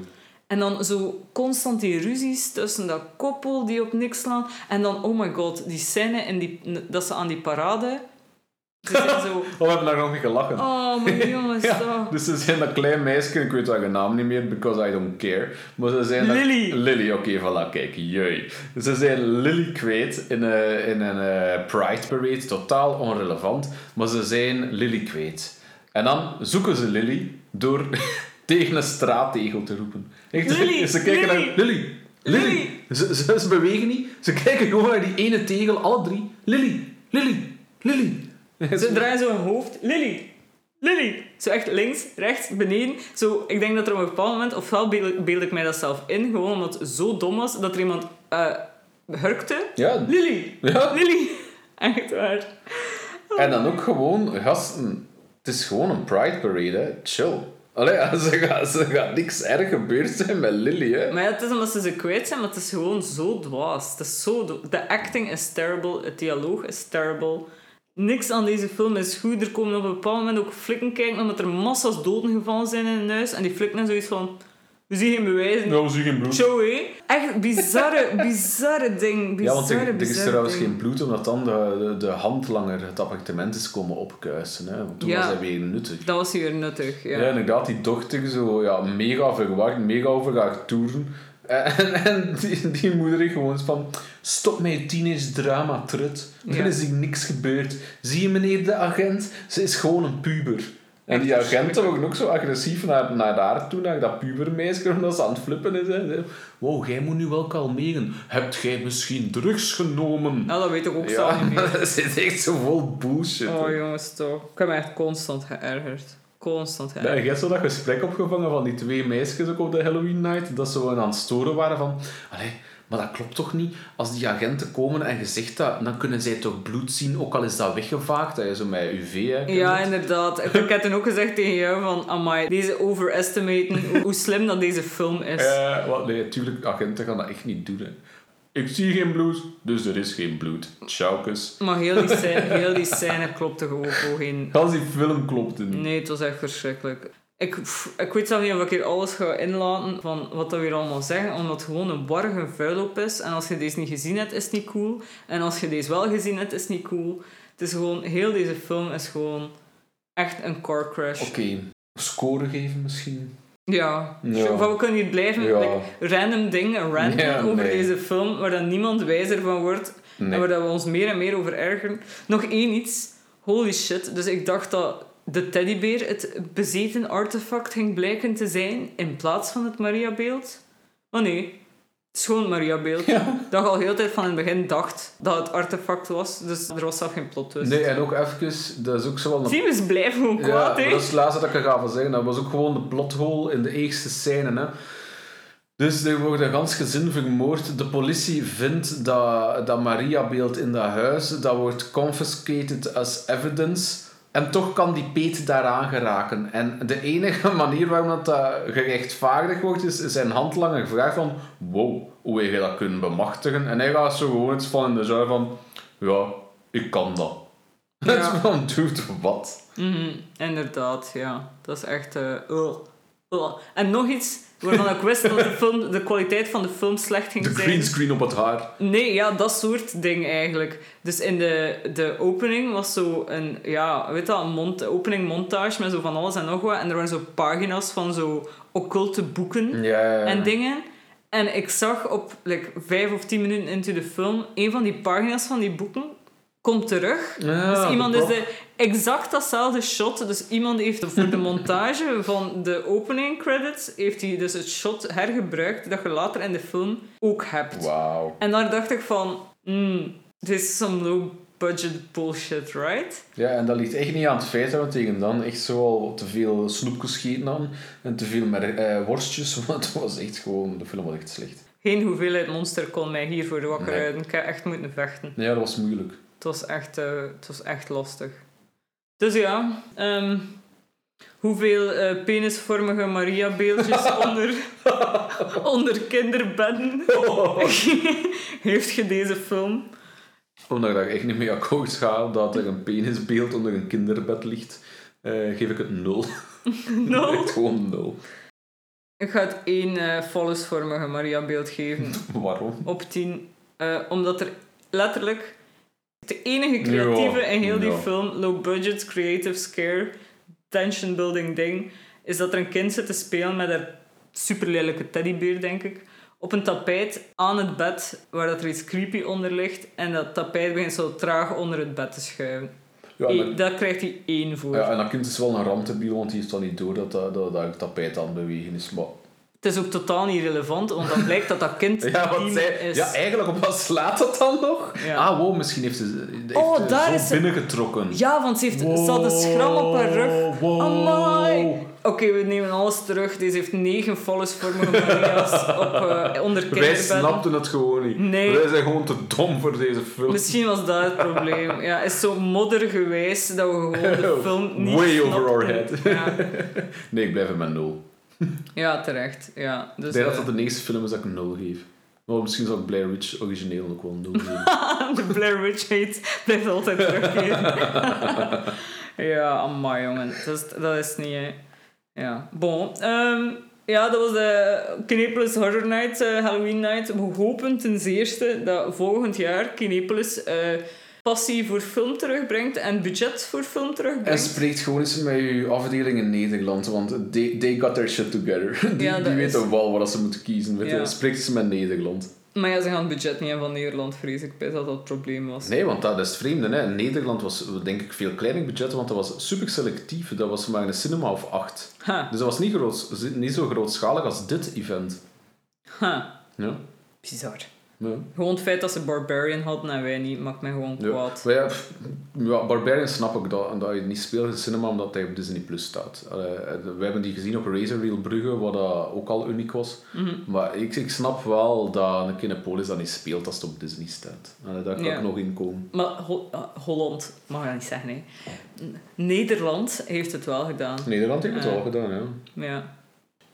En dan zo constant die ruzies tussen dat koppel die op niks slaan. En dan, oh my god, die scène in die, dat ze aan die parade... Zo... Oh, we hebben daar nog niet gelachen. Oh, mijn jongens, Ja, toch. dus ze zijn dat klein meisje, ik weet haar naam niet meer, because I don't care. Maar ze zijn dat- Lily. Lily, oké, voilà, kijk, jee. Ze zijn Lily kwijt in, een in een eh, Pride Parade, totaal onrelevant, maar ze zijn Lily kwijt. En dan zoeken ze Lily door tegen een straattegel te roepen. Echt, Lily, ze kijken Lily. naar Lily. Lily. Lily. Ze, ze, ze bewegen niet, ze kijken gewoon naar die ene tegel, alle drie. Lily, Lily, Lily. Ze draaien zo hun hoofd. Lily! Lily! Zo echt links, rechts, beneden. Zo, ik denk dat er op een bepaald moment, ofwel beeld, beeld ik mij dat zelf in, gewoon omdat het zo dom was, dat er iemand eh hurkte. Ja, Lily! Ja. Lily! Echt waar. En dan ook gewoon, gasten, het is gewoon een Pride Parade, hè. chill. Allee, gaat, ze gaat niks erg gebeurd zijn met Lily, hè. Maar ja, het is omdat ze ze kwijt zijn, maar het is gewoon zo dwaas. Het is zo De acting is terrible, het dialoog is terrible. Niks aan deze film is goed. Er komen op een bepaald moment ook flikken kijken, omdat er massa's doden gevallen zijn in een huis. En die flikken en zoiets van... We zien geen bewijzen. Nou, we zien geen bloed. Show, hé. Echt bizarre, bizarre ding. Ja, want er, er is trouwens ding. geen bloed, omdat dan de, de, de handlanger het appartement is komen opkuisen. Hè. Want toen Ja. was hij weer nuttig. Dat was hier nuttig, ja. Ja, inderdaad, die dochter zo ja, mega verwacht, mega over haar toeren. En, en die, die moeder is gewoon van... Stop met je teenage drama, trut. Er Ja. is hier niks gebeurd. Zie je meneer de agent? Ze is gewoon een puber. En die agenten waren ook zo agressief naar, naar haar toe, naar dat pubermeisje, omdat ze aan het flippen is. Hè. Wow, jij moet nu wel kalmeren. Hebt jij misschien drugs genomen? Nou, dat weet ik ook zo Ja, niet meer. dat zit echt zo vol bullshit. Oh hè. jongens, toch. Ik heb me echt constant geërgerd. Constant Ja, geërgerd. je hebt zo dat gesprek opgevangen van die twee meisjes ook op de Halloween night, dat ze gewoon aan het storen waren van... Allee, maar dat klopt toch niet? Als die agenten komen en je zegt dat, dan kunnen zij toch bloed zien, ook al is dat weggevaagd, dat je zo met UV... Hè, Ja, inderdaad. Ik heb toen ook gezegd tegen jou van... Amai, deze overestimaten hoe, slim dat deze film is. Eh, wat, nee, natuurlijk, agenten gaan dat echt niet doen. Hè. Ik zie geen bloed, dus er is geen bloed. Tjaukus. Maar heel die, scène, heel die scène klopte gewoon geen... Gans die film klopte niet. Nee, het was echt verschrikkelijk. Ik, pff, ik weet zelf niet of ik hier alles ga inlaten van wat dat weer allemaal zeggen, omdat het gewoon een warrige vuilop is. En als je deze niet gezien hebt, is het niet cool. En als je deze wel gezien hebt, is het niet cool. Het is gewoon... Heel deze film is gewoon echt een car crash. Oké, score geven misschien? Ja. Ja. We kunnen hier blijven Ja. like, random dingen Ja, over nee. deze film, waar dan niemand wijzer van wordt. En waar dat we ons meer en meer over ergeren. Nog één iets. Holy shit. Dus ik dacht dat de teddybeer het bezeten artefact ging blijken te zijn in plaats van het Mariabeeld. Maar nee. Het is gewoon Mariabeeld. Dat ik al heel tijd van in het begin dacht dat het artefact was. Dus er was zelf geen plot twist. Nee, en ook even, dat is ook zo wel een we blijven gewoon Ja, kwaad, hè. dat is het laatste dat ik er ga van zeggen. Dat was ook gewoon de plothole in de eerste scène. Hè. Dus er wordt een gans gezin vermoord. De politie vindt dat, dat Maria-beeld in dat huis. Dat wordt confiscated as evidence. En toch kan die Peet daaraan geraken. En de enige manier waarom dat, dat gerechtvaardigd wordt, is zijn handlanger vraagt van... Wow, hoe heb je dat kunnen bemachtigen? En hij gaat zo gewoon iets van in de zuil van... Ja, ik kan dat. Ja. Is van, dude, wat? Mhm, inderdaad, ja. Dat is echt... eh. En nog iets waarvan ik wist dat de, film, de kwaliteit van de film slecht ging De zijn. greenscreen op het haar. Nee, ja, dat soort ding eigenlijk. Dus in de, de opening was zo een, ja, weet dat, een opening montage met zo van alles en nog wat. En er waren zo pagina's van zo occulte boeken en dingen. En ik zag op like, vijf of tien minuten into de film, een van die pagina's van die boeken komt terug. Ja, dus iemand is de, exact datzelfde shot. Dus iemand heeft voor de montage van de opening credits, heeft hij dus het shot hergebruikt dat je later in de film ook hebt. Wauw. En daar dacht ik van, hmm, this is some low budget bullshit, right? Ja, en dat ligt echt niet aan het feit dat we tegen dan echt zo al te veel snoepjes gegeten hadden. En te veel eh, worstjes, want het was echt gewoon... De film was echt slecht. Geen hoeveelheid monster kon mij hiervoor wakker Nee. houden. Ik heb echt moeten vechten. Ja, dat was moeilijk. Het was echt, eh, het was echt lastig. Dus ja, ehm, hoeveel eh, penisvormige Maria-beeldjes onder, onder kinderbedden heeft je deze film? Omdat ik daar echt niet mee akkoord ga dat er een penisbeeld onder een kinderbed ligt, eh, geef ik het nul. Nul? Echt gewoon nul. Ik ga het één fallusvormige Maria-beeld geven. Waarom? op 10. eh, omdat er letterlijk de enige creatieve Ja, in heel die ja. film, low budget, creative scare, tension building ding, is dat er een kind zit te spelen met een super lelijke teddybeer, denk ik. Op een tapijt aan het bed waar dat er iets creepy onder ligt. En dat tapijt begint zo traag onder het bed te schuiven. Ja, en Daar krijgt hij één voor. ja, en dat kind is wel een randdebiel, want die heeft dan niet door dat dat, dat, dat tapijt aan het bewegen is. Maar Het is ook totaal niet relevant, want dan blijkt dat dat kind Ja, wat zij, is. ja, eigenlijk op wat slaat dat dan nog? Ja. Ah, wow, misschien heeft ze heeft Oh, ze daar zo is ze- binnengetrokken. Ja, want ze, heeft, ze had een schram op haar rug. Wow. Amai. Oké, we nemen alles terug. Deze heeft negen volksvormige Maria's op, eh, onder Wij snapten het gewoon niet. Nee. Wij zijn gewoon te dom voor deze film. Misschien was dat het probleem. Ja, het is zo moddergewijs dat we gewoon de film niet Way over our head. Ja, Nee, ik blijf met nul. ja terecht. Ja, dus, ik denk dat eh, dat de eerste film is dat ik een nul geef. Maar misschien zal ik Blair Witch origineel ook wel een nul geven. de Blair Witch hate blijft altijd terugkeren. ja, amai jongen. Dat is, dat is niet, hè. Ja. Bon. ehm, ja, dat was de Kinepolis Horror Night, eh, Halloween Night. We hopen ten zeerste dat volgend jaar Kinepolis eh, passie voor film terugbrengt en budget voor film En terugbrengt. spreekt gewoon eens met uw afdeling in Nederland, want they, they got their shit together. Die, Ja, dat die is- weten wel wat ze moeten kiezen. Weet je. Ja. Spreekt eens met Nederland. Maar ja, ze gaan het budget niet hebben van Nederland, vrees ik. bij dat dat het probleem was. Nee, want dat is het vreemde. Hè. Nederland was denk ik veel kleiner budget, want dat was super selectief. Dat was maar een cinema of acht. Ha, Dus dat was niet, groot, niet zo grootschalig als dit event. ha. Ja. Bizar. Ja. Gewoon het feit dat ze Barbarian hadden en wij niet, maakt mij gewoon Ja. kwaad. Ja, ja, Barbarian snap ik dat, dat je niet speelt in cinema omdat hij op Disney Plus staat. Allee, we hebben die gezien op Razor Reel Brugge, wat dat ook al uniek was. Mhm. Maar ik, ik snap wel dat een Kinepolis dat niet speelt als het op Disney staat. Allee, daar kan ik nog in komen. Maar Ho- eh, Holland, mag je niet zeggen, hè. Nederland heeft het wel gedaan. Nederland heeft het Ja. wel gedaan, ja. Ja.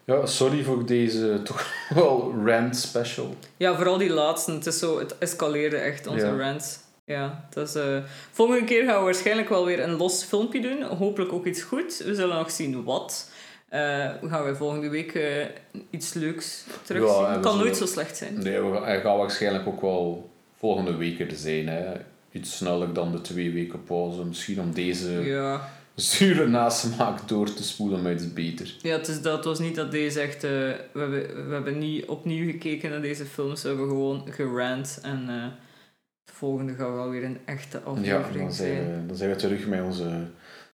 Ja, sorry voor deze toch wel rant special. ja, vooral die laatste. Het, is zo, het escaleerde echt, onze Ja. rants. Ja, dat is, eh, volgende keer gaan we waarschijnlijk wel weer een los filmpje doen. Hopelijk ook iets goed. We zullen nog zien wat. We gaan we volgende week eh, iets leuks terugzien. Ja, we Het kan nooit zo slecht zijn. Nee, we gaan, gaat waarschijnlijk ook wel volgende week er zijn. Hè. Iets sneller dan de twee weken pauze. Misschien om deze Ja. Zure nasmaak door te spoelen, maar het is beter. Ja, het, is dat, het was niet dat deze echt... eh, we, hebben, we hebben niet opnieuw gekeken naar deze films. We hebben gewoon gerant. En eh de volgende gaat wel weer een echte Ja, aflevering dan zijn, we, dan zijn we terug met onze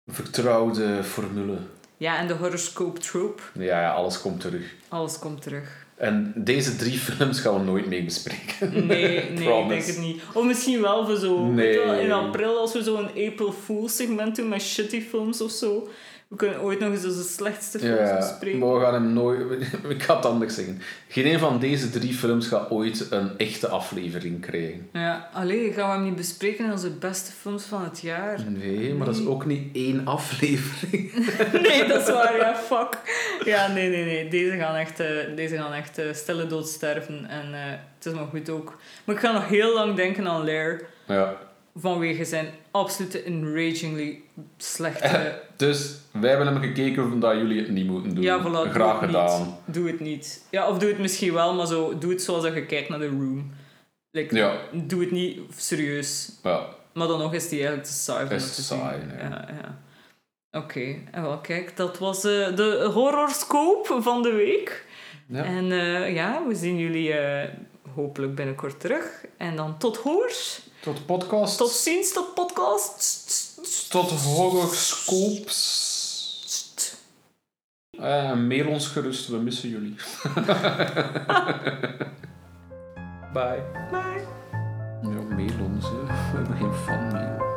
vertrouwde formule. Ja, en de horoscope trope. Ja, ja, alles komt terug. Alles komt terug. En deze drie films gaan we nooit mee bespreken. Nee, nee, ik denk het niet. Of misschien wel voor zo... wel, Nee. in april, als we zo een April Fool's segment doen met shitty films of zo. We kunnen ooit nog eens onze slechtste films Ja, bespreken. maar we gaan hem nooit... Ik ga het anders zeggen. Geen een van deze drie films gaat ooit een echte aflevering krijgen. Ja, alleen gaan we hem niet bespreken in onze beste films van het jaar. Nee, maar dat is ook niet één aflevering. Nee, dat is waar, ja, fuck. Ja, nee, nee, nee. Deze gaan echt, eh, deze gaan echt eh, stille dood sterven. En eh, het is maar goed ook. Maar ik ga nog heel lang denken aan Lair. Ja. Vanwege zijn absolute enragingly slechte... Dus wij hebben hem gekeken omdat jullie het niet moeten doen. Ja, voilà. doe Graag het gedaan. Niet. Doe het niet. Ja, of doe het misschien wel, maar zo, doe het zoals dat je kijkt naar The Room. Like, Ja. Doe het niet serieus. Ja, Maar dan nog is die eigenlijk te saai Is te saai, nee. Ja, ja. Oké, en wel kijk, dat was eh, de horoscoop van de week. ja. En eh, ja, we zien jullie eh, hopelijk binnenkort terug. En dan tot hoors. Tot podcast. Tot ziens, tot podcast. Tot horoscoops. Eh, mail ons gerust, we missen jullie. Bye. Bye. Ja, mail ons, hè. we hebben geen fanmail.